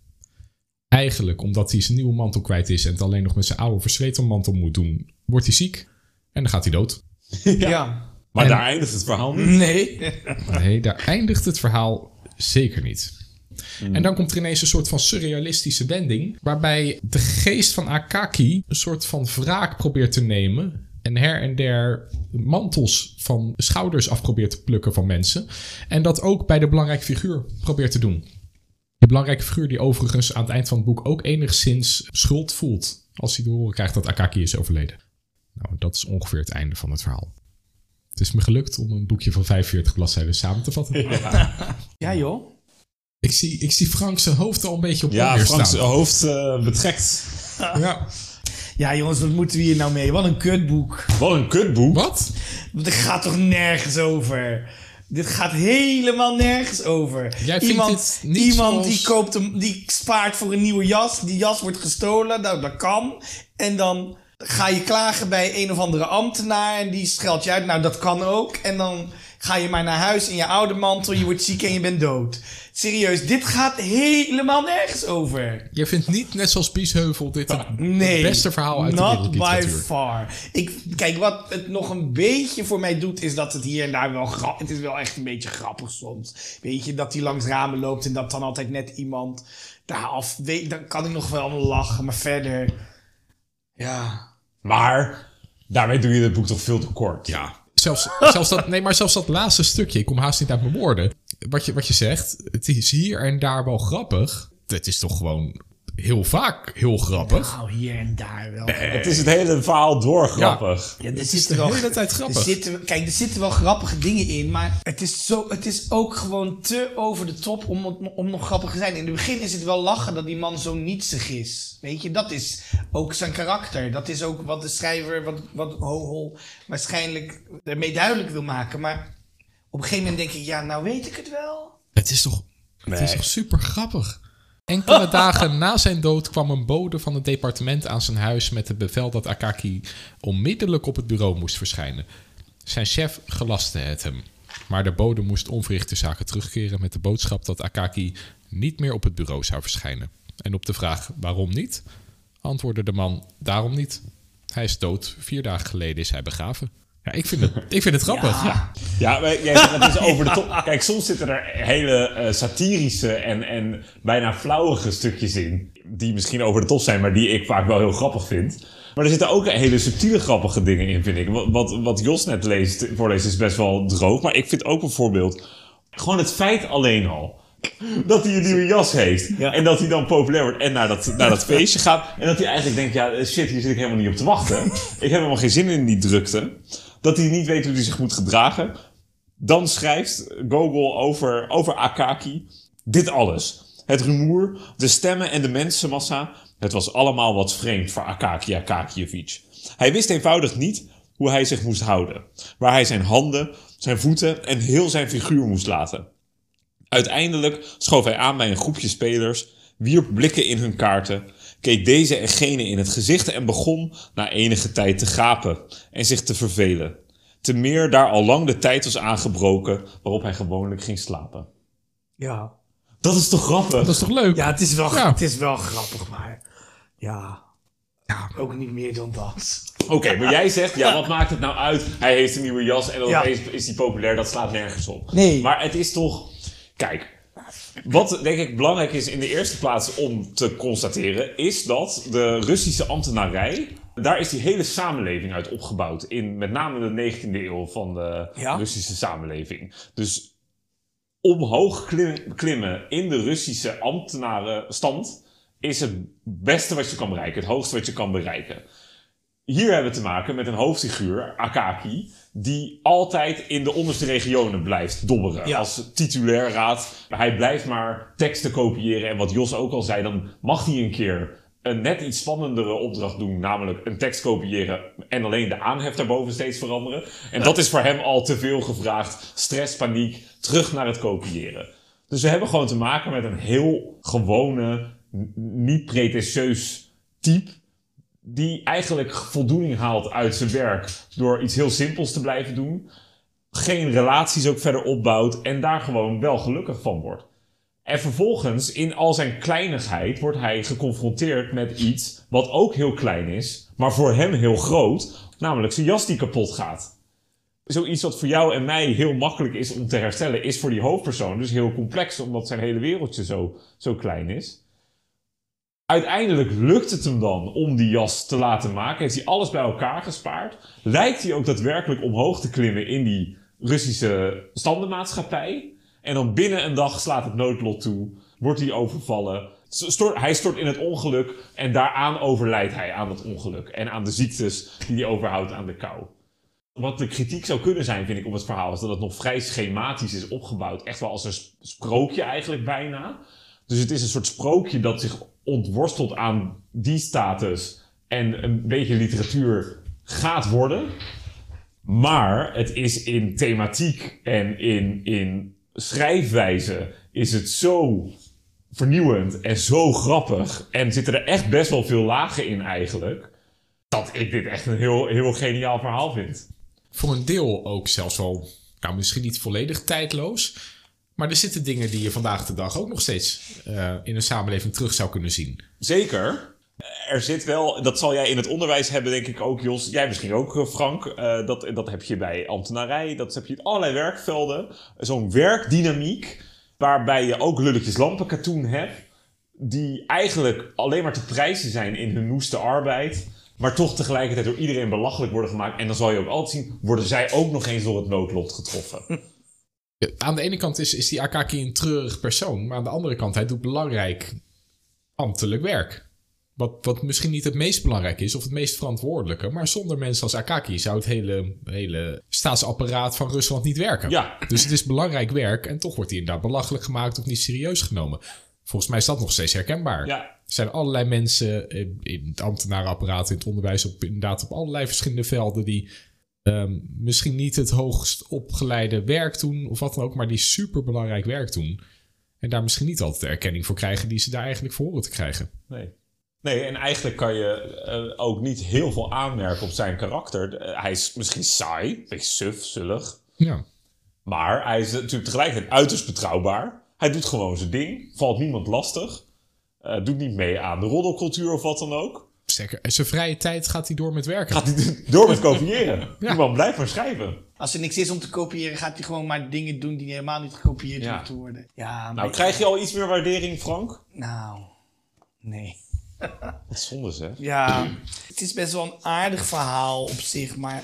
Eigenlijk omdat hij zijn nieuwe mantel kwijt is. En het alleen nog met zijn oude versleten mantel moet doen. Wordt hij ziek. En dan gaat hij dood. Ja. Maar En- daar eindigt het verhaal niet. Nee. Nee, daar eindigt het verhaal zeker niet. En dan komt er ineens een soort van surrealistische wending. Waarbij de geest van Akaki een soort van wraak probeert te nemen. En her en der mantels van schouders af probeert te plukken van mensen. En dat ook bij de belangrijke figuur probeert te doen. De belangrijke figuur die overigens aan het eind van het boek ook enigszins schuld voelt. Als hij te horen krijgt dat Akaki is overleden. Nou, dat is ongeveer het einde van het verhaal. Het is me gelukt om een boekje van 45 bladzijden samen te vatten. Ja joh. Ik zie, ik zie Frank zijn hoofd al een beetje op Ja, Franks staan. hoofd eh, betrekt. Ja. Ja jongens, wat moeten we hier nou mee? Wat een kutboek. Wat een kutboek. Wat? Dit gaat toch nergens over? Dit gaat helemaal nergens over. Jij vindt iemand dit niet iemand zoals- die, koopt een, die spaart voor een nieuwe jas. Die jas wordt gestolen. Nou, dat kan. En dan ga je klagen bij een of andere ambtenaar. En die scheldt je uit. Nou, dat kan ook. En dan ga je maar naar huis in je oude mantel. Je wordt ziek en je bent dood. Serieus, dit gaat helemaal nergens over. Je vindt niet, net zoals Biesheuvel, dit het Nee, beste verhaal uit de not by far. Ik, kijk, wat het nog een beetje voor mij doet, is dat het hier en daar wel grappig... Het is wel echt een beetje grappig soms. Weet je, dat hij langs ramen loopt en dat dan altijd net iemand daar af... Weet, dan kan ik nog wel lachen, maar verder... Ja... Maar daarmee doe je het boek toch veel te kort. Ja. Zelfs, zelfs dat, nee, maar zelfs dat laatste stukje, ik kom haast niet uit mijn woorden. Wat je, wat je zegt, het is hier en daar wel grappig. Het is toch gewoon heel vaak heel grappig. Nou, hier en daar wel. Het is het hele verhaal door grappig. Ja, er is zitten de wel, hele tijd grappig. Er zitten, kijk, er zitten wel grappige dingen in, maar het is, zo, het is ook gewoon te over de top om, om nog grappig te zijn. In het begin is het wel lachen dat die man zo nietsig is. Weet je, dat is ook zijn karakter. Dat is ook wat de schrijver, wat, wat Hohol waarschijnlijk ermee duidelijk wil maken. Maar op een gegeven moment denk ik, ja, nou weet ik het wel. Het is toch, het is toch super grappig. Enkele dagen na zijn dood kwam een bode van het departement aan zijn huis met het bevel dat Akaki onmiddellijk op het bureau moest verschijnen. Zijn chef gelastte het hem. Maar de bode moest onverrichte zaken terugkeren met de boodschap dat Akaki niet meer op het bureau zou verschijnen. En op de vraag waarom niet, antwoordde de man daarom niet. Hij is dood, vier dagen geleden is hij begraven. Ja, ik vind het, ik vind het grappig. Ja. Ja, is over de top. Kijk, soms zitten er hele eh, satirische en, en bijna flauwige stukjes in. Die misschien over de top zijn, maar die ik vaak wel heel grappig vind. Maar er zitten ook hele subtiele grappige dingen in, vind ik. Wat, wat, wat Jos net leest, voorleest is best wel droog. Maar ik vind ook bijvoorbeeld... Gewoon het feit alleen al... Dat hij een nieuwe jas heeft. Ja. En dat hij dan populair wordt en naar dat, naar dat feestje gaat. En dat hij eigenlijk denkt, ja shit, hier zit ik helemaal niet op te wachten. Ik heb helemaal geen zin in die drukte. Dat hij niet weet hoe hij zich moet gedragen. Dan schrijft Gogol over, over Akaki dit alles. Het rumoer, de stemmen en de mensenmassa. Het was allemaal wat vreemd voor Akaki Akakievich. Hij wist eenvoudig niet hoe hij zich moest houden. Waar hij zijn handen, zijn voeten en heel zijn figuur moest laten. Uiteindelijk schoof hij aan bij een groepje spelers, wierp blikken in hun kaarten, keek deze en gene in het gezicht en begon na enige tijd te gapen en zich te vervelen. Te meer daar al lang de tijd was aangebroken waarop hij gewoonlijk ging slapen. Ja. Dat is toch grappig? Dat is toch leuk? Ja, het is wel, Ja. het is wel grappig, maar... Ja. Ja, ook niet meer dan dat. Oké, maar jij zegt, ja, wat maakt het nou uit? Hij heeft een nieuwe jas en dan Ja. is hij populair. Dat slaat nergens op. Nee. Maar het is toch... Kijk, wat denk ik belangrijk is in de eerste plaats om te constateren... is dat de Russische ambtenarij... Daar is die hele samenleving uit opgebouwd. In met name de 19e eeuw van de Ja. Russische samenleving. Dus omhoog klim- klimmen in de Russische ambtenarenstand... is het beste wat je kan bereiken. Het hoogste wat je kan bereiken. Hier hebben we te maken met een hoofdfiguur, Akaki, die altijd in de onderste regionen blijft dobberen. Ja. Als titulair raad. Hij blijft maar teksten kopiëren. En wat Jos ook al zei, dan mag hij een keer een net iets spannendere opdracht doen. Namelijk een tekst kopiëren en alleen de aanhef daarboven steeds veranderen. En dat is voor hem al te veel gevraagd. Stress, paniek, terug naar het kopiëren. Dus we hebben gewoon te maken met een heel gewone, niet pretentieus type die eigenlijk voldoening haalt uit zijn werk door iets heel simpels te blijven doen. Geen relaties ook verder opbouwt en daar gewoon wel gelukkig van wordt. En vervolgens, in al zijn kleinigheid, wordt hij geconfronteerd met iets wat ook heel klein is, maar voor hem heel groot, namelijk zijn jas die kapot gaat. Zoiets wat voor jou en mij heel makkelijk is om te herstellen, is voor die hoofdpersoon dus heel complex, omdat zijn hele wereldje zo, zo klein is. Uiteindelijk lukt het hem dan om die jas te laten maken. Heeft hij alles bij elkaar gespaard. Lijkt hij ook daadwerkelijk omhoog te klimmen in die Russische standenmaatschappij. En dan binnen een dag slaat het noodlot toe. Wordt hij overvallen. Hij stort in het ongeluk. En daaraan overlijdt hij aan het ongeluk. En aan de ziektes die hij overhoudt aan de kou. Wat de kritiek zou kunnen zijn, vind ik, op het verhaal... is dat het nog vrij schematisch is opgebouwd. Echt wel als een sp- sprookje eigenlijk bijna. Dus het is een soort sprookje dat zich ontworstelt aan die status en een beetje literatuur gaat worden. Maar het is in thematiek en in, in schrijfwijze is het zo vernieuwend en zo grappig. En zitten er echt best wel veel lagen in eigenlijk. Dat ik dit echt een heel, heel geniaal verhaal vind. Voor een deel ook zelfs wel, nou misschien niet volledig tijdloos. Maar er zitten dingen die je vandaag de dag ook nog steeds eh, in een samenleving terug zou kunnen zien. Zeker. Er zit wel, dat zal jij in het onderwijs hebben, denk ik ook, Jos. Jij misschien ook, eh, Frank. Eh, dat, dat heb je bij ambtenarij, dat heb je in allerlei werkvelden. Zo'n werkdynamiek, waarbij je ook lulletjes lampenkatoen hebt. Die eigenlijk alleen maar te prijzen zijn in hun noeste arbeid. Maar toch tegelijkertijd door iedereen belachelijk worden gemaakt. En dan zal je ook altijd zien, worden zij ook nog eens door het noodlot getroffen. Aan de ene kant is, is die Akaki een treurig persoon. Maar aan de andere kant, hij doet belangrijk ambtelijk werk. Wat, wat misschien niet het meest belangrijk is of het meest verantwoordelijke. Maar zonder mensen als Akaki zou het hele, hele staatsapparaat van Rusland niet werken. Ja. Dus het is belangrijk werk en toch wordt hij inderdaad belachelijk gemaakt of niet serieus genomen. Volgens mij is dat nog steeds herkenbaar. Ja. Er zijn allerlei mensen in, in het ambtenarenapparaat, in het onderwijs, op, inderdaad op allerlei verschillende velden die ehm, misschien niet het hoogst opgeleide werk doen of wat dan ook, maar die superbelangrijk werk doen. En daar misschien niet altijd de erkenning voor krijgen die ze daar eigenlijk voor horen te krijgen. Nee. Nee, en eigenlijk kan je eh, ook niet heel veel aanmerken op zijn karakter. Eh, hij is misschien saai, een beetje suf, zullig. Ja. Maar hij is natuurlijk tegelijkertijd uiterst betrouwbaar. Hij doet gewoon zijn ding, valt niemand lastig. eh, doet niet mee aan de roddelcultuur of wat dan ook. Sterker, in zijn vrije tijd gaat hij door met werken. Gaat hij door met kopiëren. Die man blijft maar schrijven. Als er niks is om te kopiëren, gaat hij gewoon maar dingen doen die helemaal niet gekopieerd Ja. hoeven te worden. Ja, maar Nou, krijg je al iets meer waardering, Frank? Nou, nee. Wat zonde zeg. Ja, het is best wel een aardig verhaal op zich, maar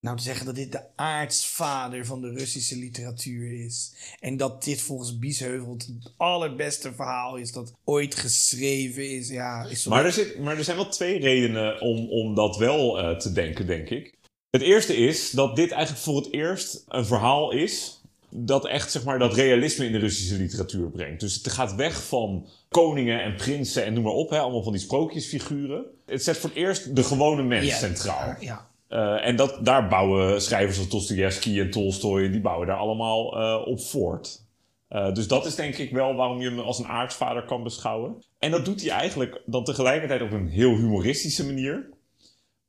nou te zeggen dat dit de aartsvader van de Russische literatuur is. En dat dit volgens Biesheuvel het allerbeste verhaal is dat ooit geschreven is. Ja, is Maar er, zit, maar er zijn wel twee redenen om, om dat wel eh, te denken, denk ik. Het eerste is dat dit eigenlijk voor het eerst een verhaal is dat echt zeg maar, dat realisme in de Russische literatuur brengt. Dus het gaat weg van koningen en prinsen en noem maar op, hè, allemaal van die sprookjesfiguren. Het zet voor het eerst de gewone mens Ja, centraal. Ja. Eh, en dat, daar bouwen schrijvers als Dostoevsky en Tolstoy, die bouwen daar allemaal eh, op voort. Eh, dus dat is denk ik wel waarom je hem als een aartsvader kan beschouwen. En dat doet hij eigenlijk dan tegelijkertijd op een heel humoristische manier.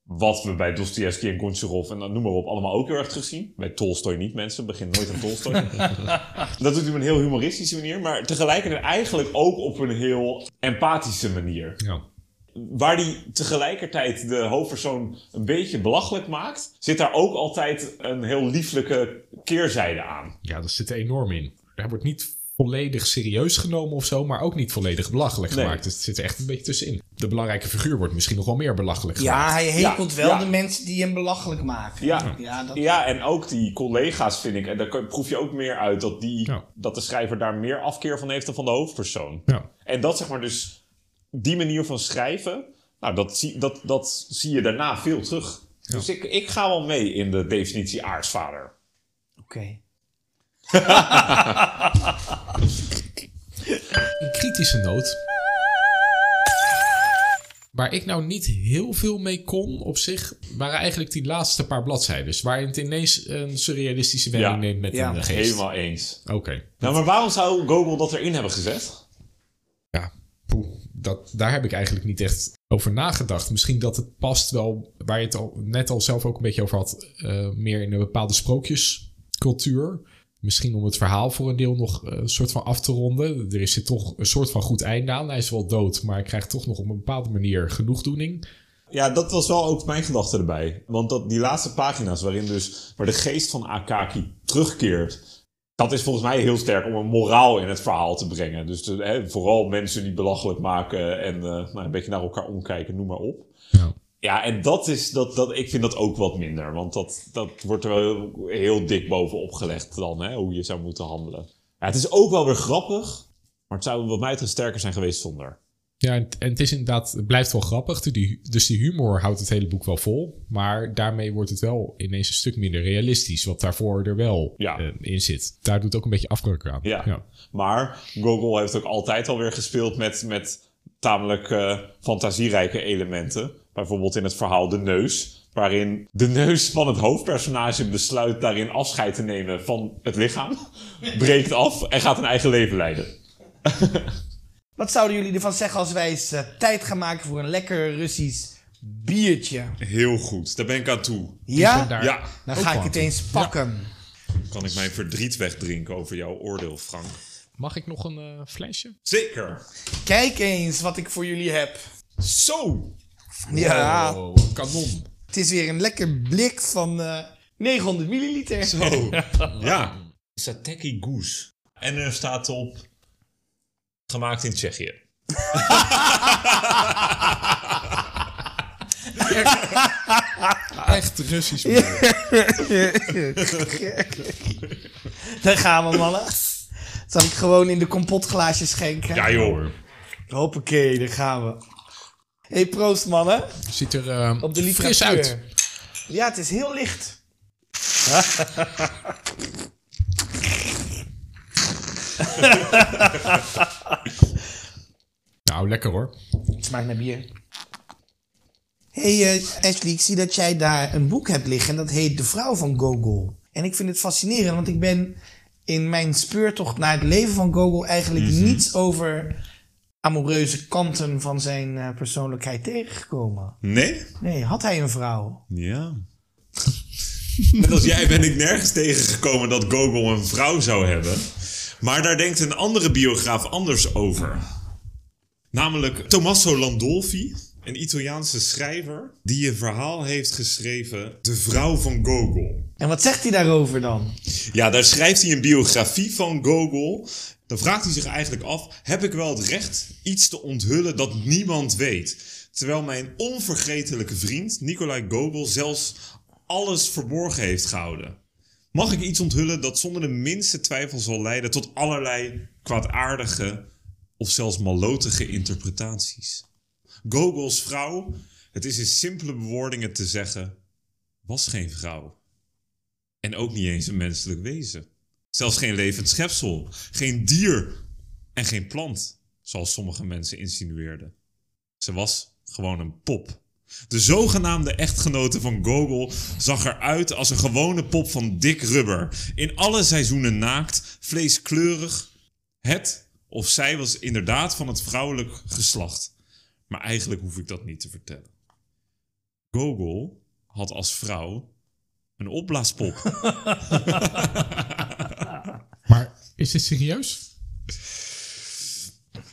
Wat we bij Dostoevsky en Goncharov en dan noem maar op allemaal ook heel erg terugzien. Bij Tolstoy niet, mensen. Begin nooit aan Tolstoy. dat doet hij op een heel humoristische manier. Maar tegelijkertijd eigenlijk ook op een heel empathische manier Ja. Waar die tegelijkertijd de hoofdpersoon een beetje belachelijk maakt, zit daar ook altijd een heel lieflijke keerzijde aan. ja, dat zit er enorm in. Hij wordt niet volledig serieus genomen of zo, maar ook niet volledig belachelijk Nee. gemaakt. Dus het zit er echt een beetje tussenin. De belangrijke figuur wordt misschien nog wel meer belachelijk ja, gemaakt. hij hekelt Ja, wel ja. de mensen die hem belachelijk maken. Ja. ja, dat, Ja, en ook die collega's vind ik, en daar proef je ook meer uit dat, die, Ja. dat de schrijver daar meer afkeer van heeft dan van de hoofdpersoon. Ja. En dat zeg maar dus, die manier van schrijven Nou, dat zie, dat, dat zie je daarna veel terug. Dus ik, ik ga wel mee in de definitie aartsvader. Oké. Een kritische noot. Waar ik nou niet heel veel mee kon op zich, waren eigenlijk die laatste paar bladzijden. Waarin het ineens een surrealistische wending Ja. neemt met Ja, een geest. Helemaal eens. Oké. Nou, maar waarom zou Google dat erin hebben gezet? Ja, poeh, dat, daar heb ik eigenlijk niet echt over nagedacht. Misschien dat het past wel, waar je het al, net al zelf ook een beetje over had, eh, meer in een bepaalde sprookjescultuur. Misschien om het verhaal voor een deel nog eh, een soort van af te ronden. Er is er toch een soort van goed einde aan. Hij is wel dood, maar hij krijgt toch nog op een bepaalde manier genoegdoening. Ja, dat was wel ook mijn gedachte erbij. Want dat, die laatste pagina's waarin dus, waar de geest van Akaki terugkeert... Dat is volgens mij heel sterk om een moraal in het verhaal te brengen. Dus de, hè, vooral mensen die belachelijk maken en eh, nou, een beetje naar elkaar omkijken, noem maar op. Ja. Ja, en dat is, dat, dat, ik vind dat ook wat minder. Want dat, dat wordt er wel heel dik bovenop gelegd dan, hè, hoe je zou moeten handelen. Ja, het is ook wel weer grappig, maar het zou wat mij betreft sterker zijn geweest zonder. Ja, en, het is inderdaad, het blijft wel grappig. Dus die humor houdt het hele boek wel vol. Maar daarmee wordt het wel ineens een stuk minder realistisch. Wat daarvoor er wel Ja. eh, in zit. Daar doet ook een beetje afbreuk aan. Ja. Maar Google heeft ook altijd alweer gespeeld met, met tamelijk eh, fantasierijke elementen. Bijvoorbeeld in het verhaal De Neus. Waarin de neus van het hoofdpersonage besluit daarin afscheid te nemen van het lichaam. Breekt af en gaat een eigen leven leiden. Wat zouden jullie ervan zeggen als wij eens eh, tijd gaan maken voor een lekker Russisch biertje? Heel goed, daar ben ik aan toe. Ja? daar- Ja, Dan ook ga ik het eens pakken. kan ik mijn verdriet wegdrinken over jouw oordeel, Frank? Mag ik nog een eh, flesje? Zeker. Kijk eens wat ik voor jullie heb. Zo. Ja, kanon. het is weer een lekker blik van eh 900 milliliter. Zo. Ja. Sateki Goose. En er staat op... Gemaakt in Tsjechië. Echt Russisch. Daar gaan we, mannen. Zal ik gewoon in de kompotglaasjes schenken? Ja joh. Hoppakee, daar gaan we. hey, proost, mannen. Ziet er Op de fris uit. Ja, het is heel licht. Nou, lekker hoor. Het smaakt naar bier. hey, eh, Ashley, ik zie dat jij daar een boek hebt liggen. En dat heet De Vrouw van Gogol. En ik vind het fascinerend, want ik ben in mijn speurtocht naar het leven van Gogol eigenlijk niets over amoureuze kanten van zijn eh, persoonlijkheid tegengekomen. Nee? Nee, had hij een vrouw? Ja. Net als jij ben ik nergens tegengekomen dat Gogol een vrouw zou hebben. Maar daar denkt een andere biograaf anders over. Namelijk Tommaso Landolfi, een Italiaanse schrijver... die een verhaal heeft geschreven... De vrouw van Gogol. En wat zegt hij daarover dan? Ja, daar schrijft hij een biografie van Gogol. Dan vraagt hij zich eigenlijk af: heb ik wel het recht iets te onthullen dat niemand weet? Terwijl mijn onvergetelijke vriend Nikolai Gogol zelfs alles verborgen heeft gehouden. Mag ik iets onthullen dat zonder de minste twijfel zal leiden tot allerlei kwaadaardige of zelfs malotige interpretaties? Gogols vrouw, het is in simpele bewoordingen te zeggen, was geen vrouw. En ook niet eens een menselijk wezen. Zelfs geen levend schepsel, geen dier en geen plant, zoals sommige mensen insinueerden. Ze was gewoon een pop. De zogenaamde echtgenote van Gogol zag eruit als een gewone pop van dik rubber. In alle seizoenen naakt, vleeskleurig. Het of zij was inderdaad van het vrouwelijk geslacht. Maar eigenlijk hoef ik dat niet te vertellen. Gogol had als vrouw een opblaaspop. Maar is dit serieus?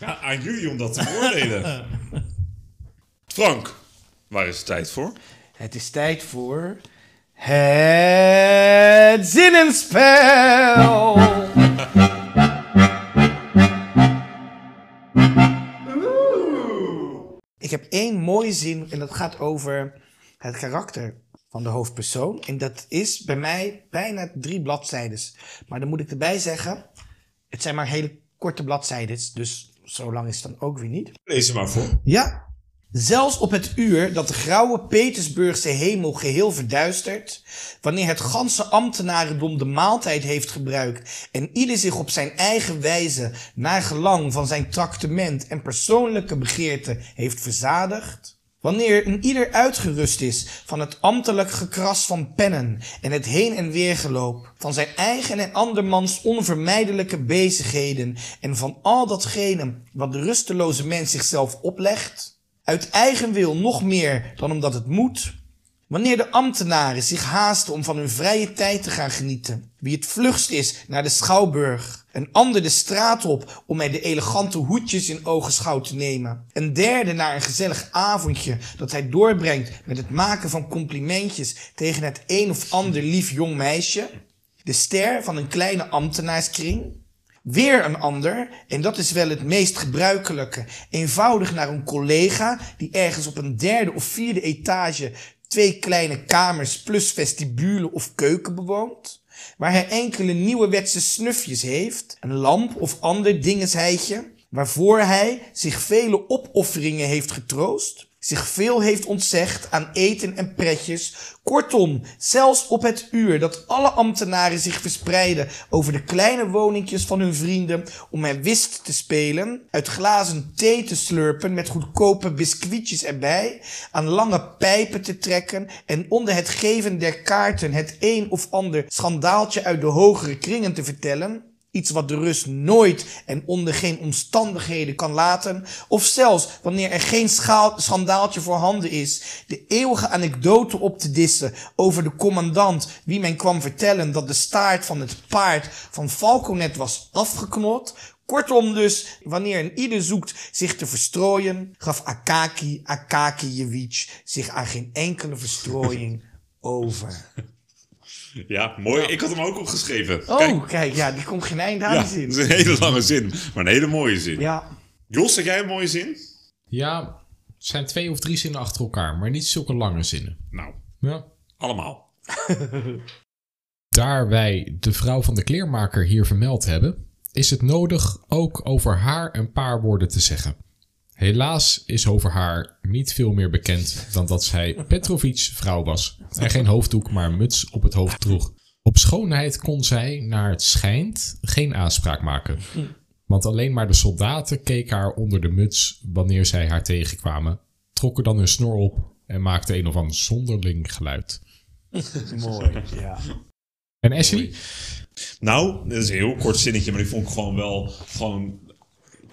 Ja, aan jullie om dat te beoordelen. Frank, waar is het tijd voor? Het is tijd voor. Het zinnenspel! Ik heb één mooie zin en dat gaat over het karakter van de hoofdpersoon. En dat is bij mij bijna drie bladzijden. Maar dan moet ik erbij zeggen, het zijn maar hele korte bladzijden. Dus zo lang is het dan ook weer niet. Lees ze maar voor. Ja. Zelfs op het uur dat de grauwe Petersburgse hemel geheel verduistert, wanneer het ganse ambtenarendom de maaltijd heeft gebruikt en ieder zich op zijn eigen wijze naar gelang van zijn tractement en persoonlijke begeerte heeft verzadigd, Wanneer een ieder uitgerust is van het ambtelijk gekras van pennen en het heen en weer geloop, van zijn eigen en andermans onvermijdelijke bezigheden en van al datgene wat de rusteloze mens zichzelf oplegt, uit eigen wil nog meer dan omdat het moet, Wanneer de ambtenaren zich haasten om van hun vrije tijd te gaan genieten, wie het vlugst is naar de schouwburg, een ander de straat op om mij de elegante hoedjes in ogenschouw te nemen, een derde naar een gezellig avondje dat hij doorbrengt met het maken van complimentjes tegen het een of ander lief jong meisje, de ster van een kleine ambtenaarskring, Weer een ander, en dat is wel het meest gebruikelijke, eenvoudig naar een collega die ergens op een derde of vierde etage twee kleine kamers plus vestibule of keuken bewoont, waar hij enkele nieuwerwetse snufjes heeft, een lamp of ander dingesheidje, waarvoor hij zich vele opofferingen heeft getroost, zich veel heeft ontzegd aan eten en pretjes. Kortom, zelfs op het uur dat alle ambtenaren zich verspreiden over de kleine woningjes van hun vrienden om er wist te spelen, uit glazen thee te slurpen met goedkope biscuitjes erbij, aan lange pijpen te trekken en onder het geven der kaarten het een of ander schandaaltje uit de hogere kringen te vertellen, Iets wat de rust nooit en onder geen omstandigheden kan laten. Of zelfs wanneer er geen schaal, schandaaltje voorhanden is. De eeuwige anekdote op te dissen over de commandant wie men kwam vertellen dat de staart van het paard van Falconet was afgeknot. Kortom dus, wanneer een ieder zoekt zich te verstrooien, gaf Akaki Akakijewitsch zich aan geen enkele verstrooiing over. Ja, mooi. Ik had hem ook opgeschreven. Oh, kijk, ja, die komt geen eind aan ja, die zin. dat is een hele lange zin, maar een hele mooie zin. Ja, Jos, heb jij een mooie zin? Ja, het zijn twee of drie zinnen achter elkaar, maar niet zulke lange zinnen. Nou, Ja. allemaal. Daar wij de vrouw van de kleermaker hier vermeld hebben, is het nodig ook over haar een paar woorden te zeggen. Helaas is over haar niet veel meer bekend dan dat zij Petrovic's vrouw was en geen hoofddoek, maar een muts op het hoofd droeg. Op schoonheid kon zij, naar het schijnt, geen aanspraak maken. Want alleen maar de soldaten keken haar onder de muts wanneer zij haar tegenkwamen, trokken dan hun snor op en maakten een of ander zonderling geluid. mooi. Ja. En Ashley? Nou, dat is een heel kort zinnetje, maar die vond ik gewoon wel, gewoon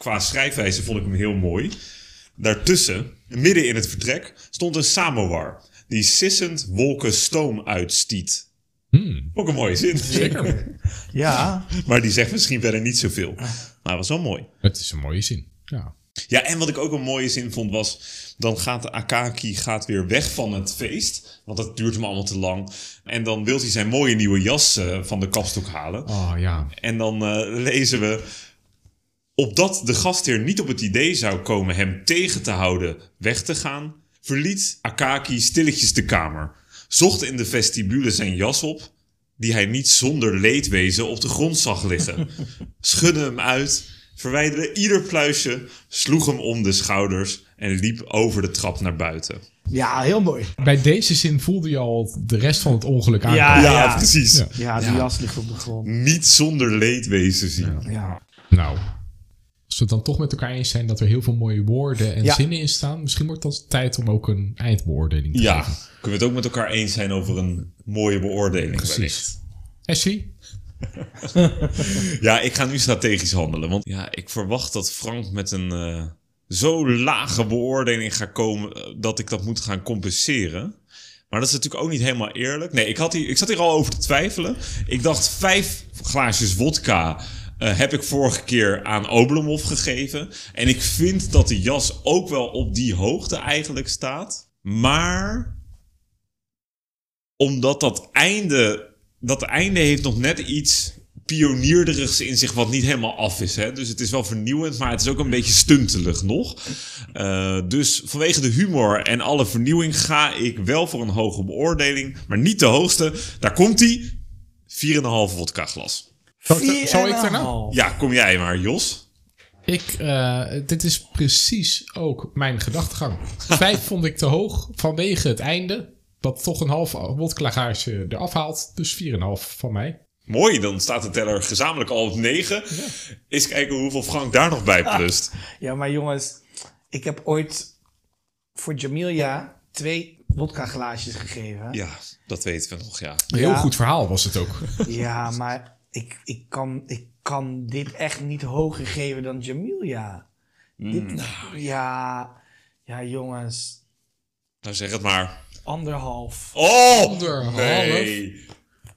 qua schrijfwijze vond ik hem heel mooi. Daartussen, midden in het vertrek, stond een samovar die sissend wolken stoom uitstiet. Hmm, Ook een mooie zin. zeker. Ja, Maar die zegt misschien verder niet zoveel. Maar het was wel mooi. Het is een mooie zin. Ja. Ja, en wat ik ook een mooie zin vond was... dan gaat de Akaki gaat weer weg van het feest. Want dat duurt hem allemaal te lang. En dan wil hij zijn mooie nieuwe jas eh, van de kapstok halen. Oh ja. En dan eh, lezen we... Opdat de gastheer niet op het idee zou komen hem tegen te houden weg te gaan... verliet Akaki stilletjes de kamer. Zocht in de vestibule zijn jas op... die hij niet zonder leedwezen op de grond zag liggen. Schudde hem uit, verwijderde ieder pluisje... sloeg hem om de schouders en liep over de trap naar buiten. ja, heel mooi. Bij deze zin voelde je al de rest van het ongeluk aankomen. Ja, Ja, ja. precies. Ja. Ja, die jas ligt op de grond. Niet zonder leedwezen zien. Ja. Nou, als we het dan toch met elkaar eens zijn dat er heel veel mooie woorden en Ja. zinnen in staan, misschien wordt het tijd om ook een eindbeoordeling te Ja, geven. kunnen we het ook met elkaar eens zijn over een mooie beoordeling. Precies. Ashley? Ja, ik ga nu strategisch handelen. Want ja, ik verwacht dat Frank met een eh, zo lage beoordeling gaat komen eh, dat ik dat moet gaan compenseren. Maar dat is natuurlijk ook niet helemaal eerlijk. Nee, ik, had hier, ik zat hier al over te twijfelen. Ik dacht vijf glaasjes wodka eh, heb ik vorige keer aan Oblomov gegeven. En ik vind dat de jas ook wel op die hoogte eigenlijk staat. Maar omdat dat einde, dat einde heeft nog net iets pionierderigs in zich wat niet helemaal af is. Hè? Dus het is wel vernieuwend, maar het is ook een beetje stuntelig nog. Eh, dus vanwege de humor en alle vernieuwing ga ik wel voor een hoge beoordeling, maar niet de hoogste. Daar komt hij. 4,5 vodka glas. Zal ik, zal daarna? half. Ja, kom jij maar, Jos. Ik, eh, dit is precies ook mijn gedachtegang. Vijf vond ik te hoog vanwege het einde. Dat toch een half wodklagage eraf haalt. Dus 4,5 van mij. Mooi, dan staat de teller gezamenlijk al op 9. Eens kijken hoeveel Frank daar nog bij plust. Ja, maar jongens, ik heb ooit voor Jamilia twee vodka glaasjes gegeven. Ja, dat weten we nog, ja. Een heel Ja. goed verhaal was het ook. Ja, maar ik, ik, kan, ik kan dit echt niet hoger geven dan Jamilia. Dit, ja, ja, jongens, Nou, zeg het maar. anderhalf. Oh! Anderhalf? Nee.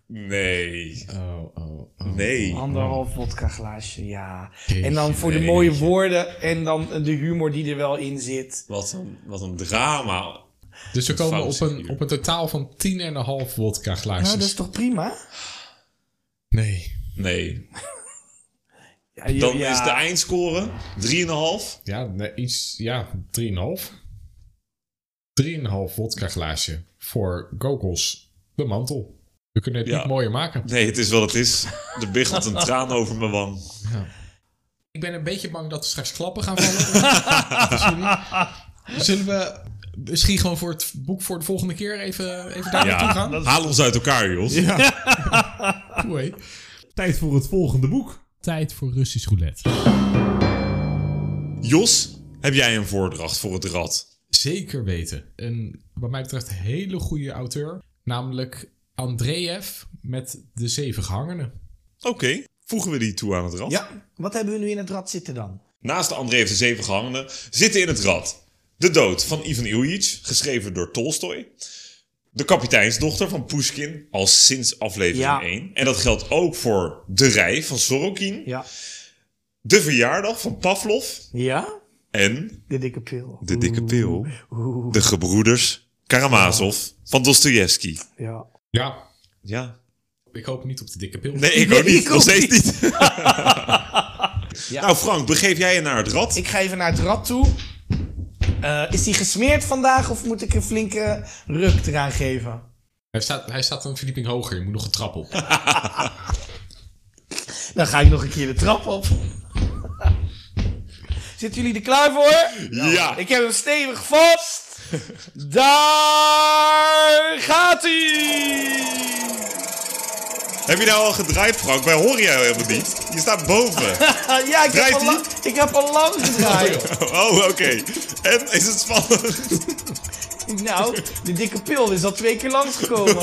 Nee. Oh, oh, oh. Nee. Anderhalf vodka glaasje, ja. Jeetje, En dan voor de mooie woorden en dan de humor die er wel in zit. Wat een, wat een drama. Dus we komen op een, op een totaal van 10,5 wodka glaasjes. Nou, dat is toch prima? Nee. Nee. Ja, je- Dan ja. is de eindscore 3,5. Ja, nee, iets, ja, 3,5. 3,5 wodka glaasje voor Gokos de mantel. We kunnen het Ja. niet mooier maken. Nee, het is wat het is. Er biggelt een traan over mijn wang. Ik ben een beetje bang dat er straks klappen gaan vallen. Zullen we misschien gewoon voor het boek voor de volgende keer even, even daar naartoe Ja, gaan? haal ons uit elkaar, Jos. Hè? Tijd voor het volgende boek. Tijd voor Russisch roulette. Jos, heb jij een voordracht voor het rad? Zeker weten. Een, wat mij betreft, hele goede auteur. Namelijk Andreev met De Zeven Gehangenen. Oké, voegen we die toe aan het rad? Ja, wat hebben we nu in het rad zitten dan? Naast de André de Zeven Gehangenen zitten in het rad De Dood van Ivan Ilyich, geschreven door Tolstoy. De kapiteinsdochter van Pushkin, al sinds aflevering Ja. 1. En dat geldt ook voor De Rij van Sorokin. Ja. De Verjaardag van Pavlov. Ja? En De dikke pil. De Dikke Pil. De Gebroeders Karamazov van Dostoevsky. Ja. Ja, Ja. ik hoop niet op de dikke pil. Nee, ik Nee, ook niet. ik Nog steeds niet. niet. Nou Frank, begeef jij je naar het rad? Ik ga even naar het rad toe. Eh, is die gesmeerd vandaag of moet ik een flinke ruk eraan geven? Hij, staat, hij staat een verdieping hoger. Je moet nog een trap op. Dan ga ik nog een keer de trap op. Zitten jullie er klaar voor? Ja. Ik heb hem stevig vast. Daar gaat hij! Heb je nou al gedraaid, Frank? Wij horen jou helemaal niet. Je staat boven. ja, ik heb, al ik heb al lang gedraaid. Oh, oké. En is het spannend? nou, de dikke pil is al twee keer langsgekomen.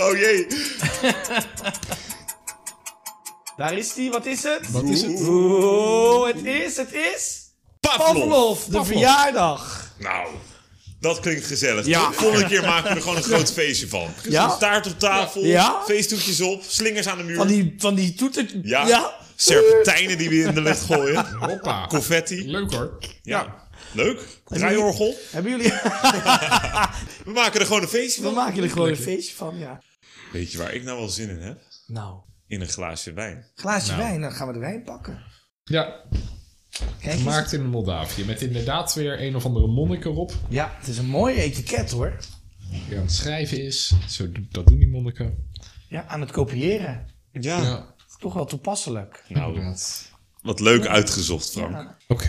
Oh jee. Daar is hij, wat is het? Wat is het? Oeh, het is, het is... Pavlov. Pavlov, de Pavlov. verjaardag. Nou, dat klinkt gezellig. Ja. De volgende keer maken we er gewoon een groot feestje van. Ja. Taart op tafel, Ja. feestdoekjes op, slingers aan de muur. Van die, van die toeter... Ja. ja. Serpentijnen die we in de lucht gooien. Hoppa. Confetti. Leuk hoor. Ja. Leuk. Draaiorgel. Hebben jullie... We maken er gewoon een feestje We van. maken er gewoon een feestje van, ja. Weet je waar ik nou wel zin in heb? Nou, In een glaasje wijn. glaasje Nou. wijn, dan gaan we de wijn pakken. Ja, Kijk eens. gemaakt in Moldavië. Met inderdaad weer een of andere monnik erop. Ja, het is een mooi etiket hoor. Die aan het schrijven is. Zo, dat doen die monniken. Ja, aan het kopiëren. Ja. Ja. Toch wel toepasselijk. Nou, wat leuk uitgezocht, Frank. Oké.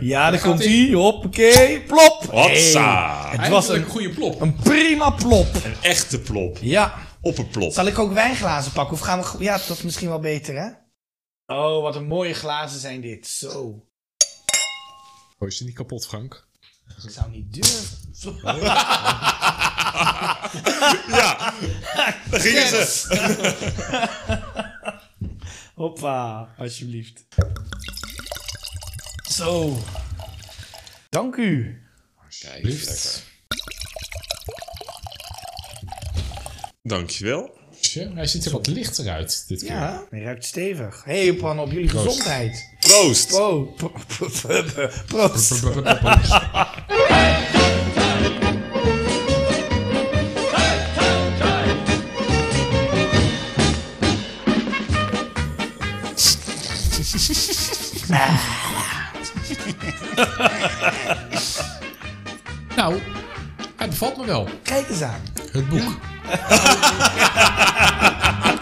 Ja, daar komt hij. Hoppakee. Plop. Hotsa. Hey, het was een, een goede plop. een prima plop. Een echte plop. Ja. Op een plop. Zal ik ook wijnglazen pakken? Of gaan we... Ja, dat is misschien wel beter, hè? Oh, wat een mooie glazen zijn dit. Zo. Oh, is die niet kapot, Frank? Ik zou niet durven. Ja, daar gingen ze. Hoppa, alsjeblieft. Zo. Dank u. Liefst. Dankjewel. Hij ziet er wat lichter uit dit keer. Ja, hij ruikt stevig. Hé, hey, pan op jullie gezondheid. Proost. Oh, pro- pro- pro- pro- proost. Nou, hij bevalt me wel. Kijk eens aan. Het boek. ハハハハ!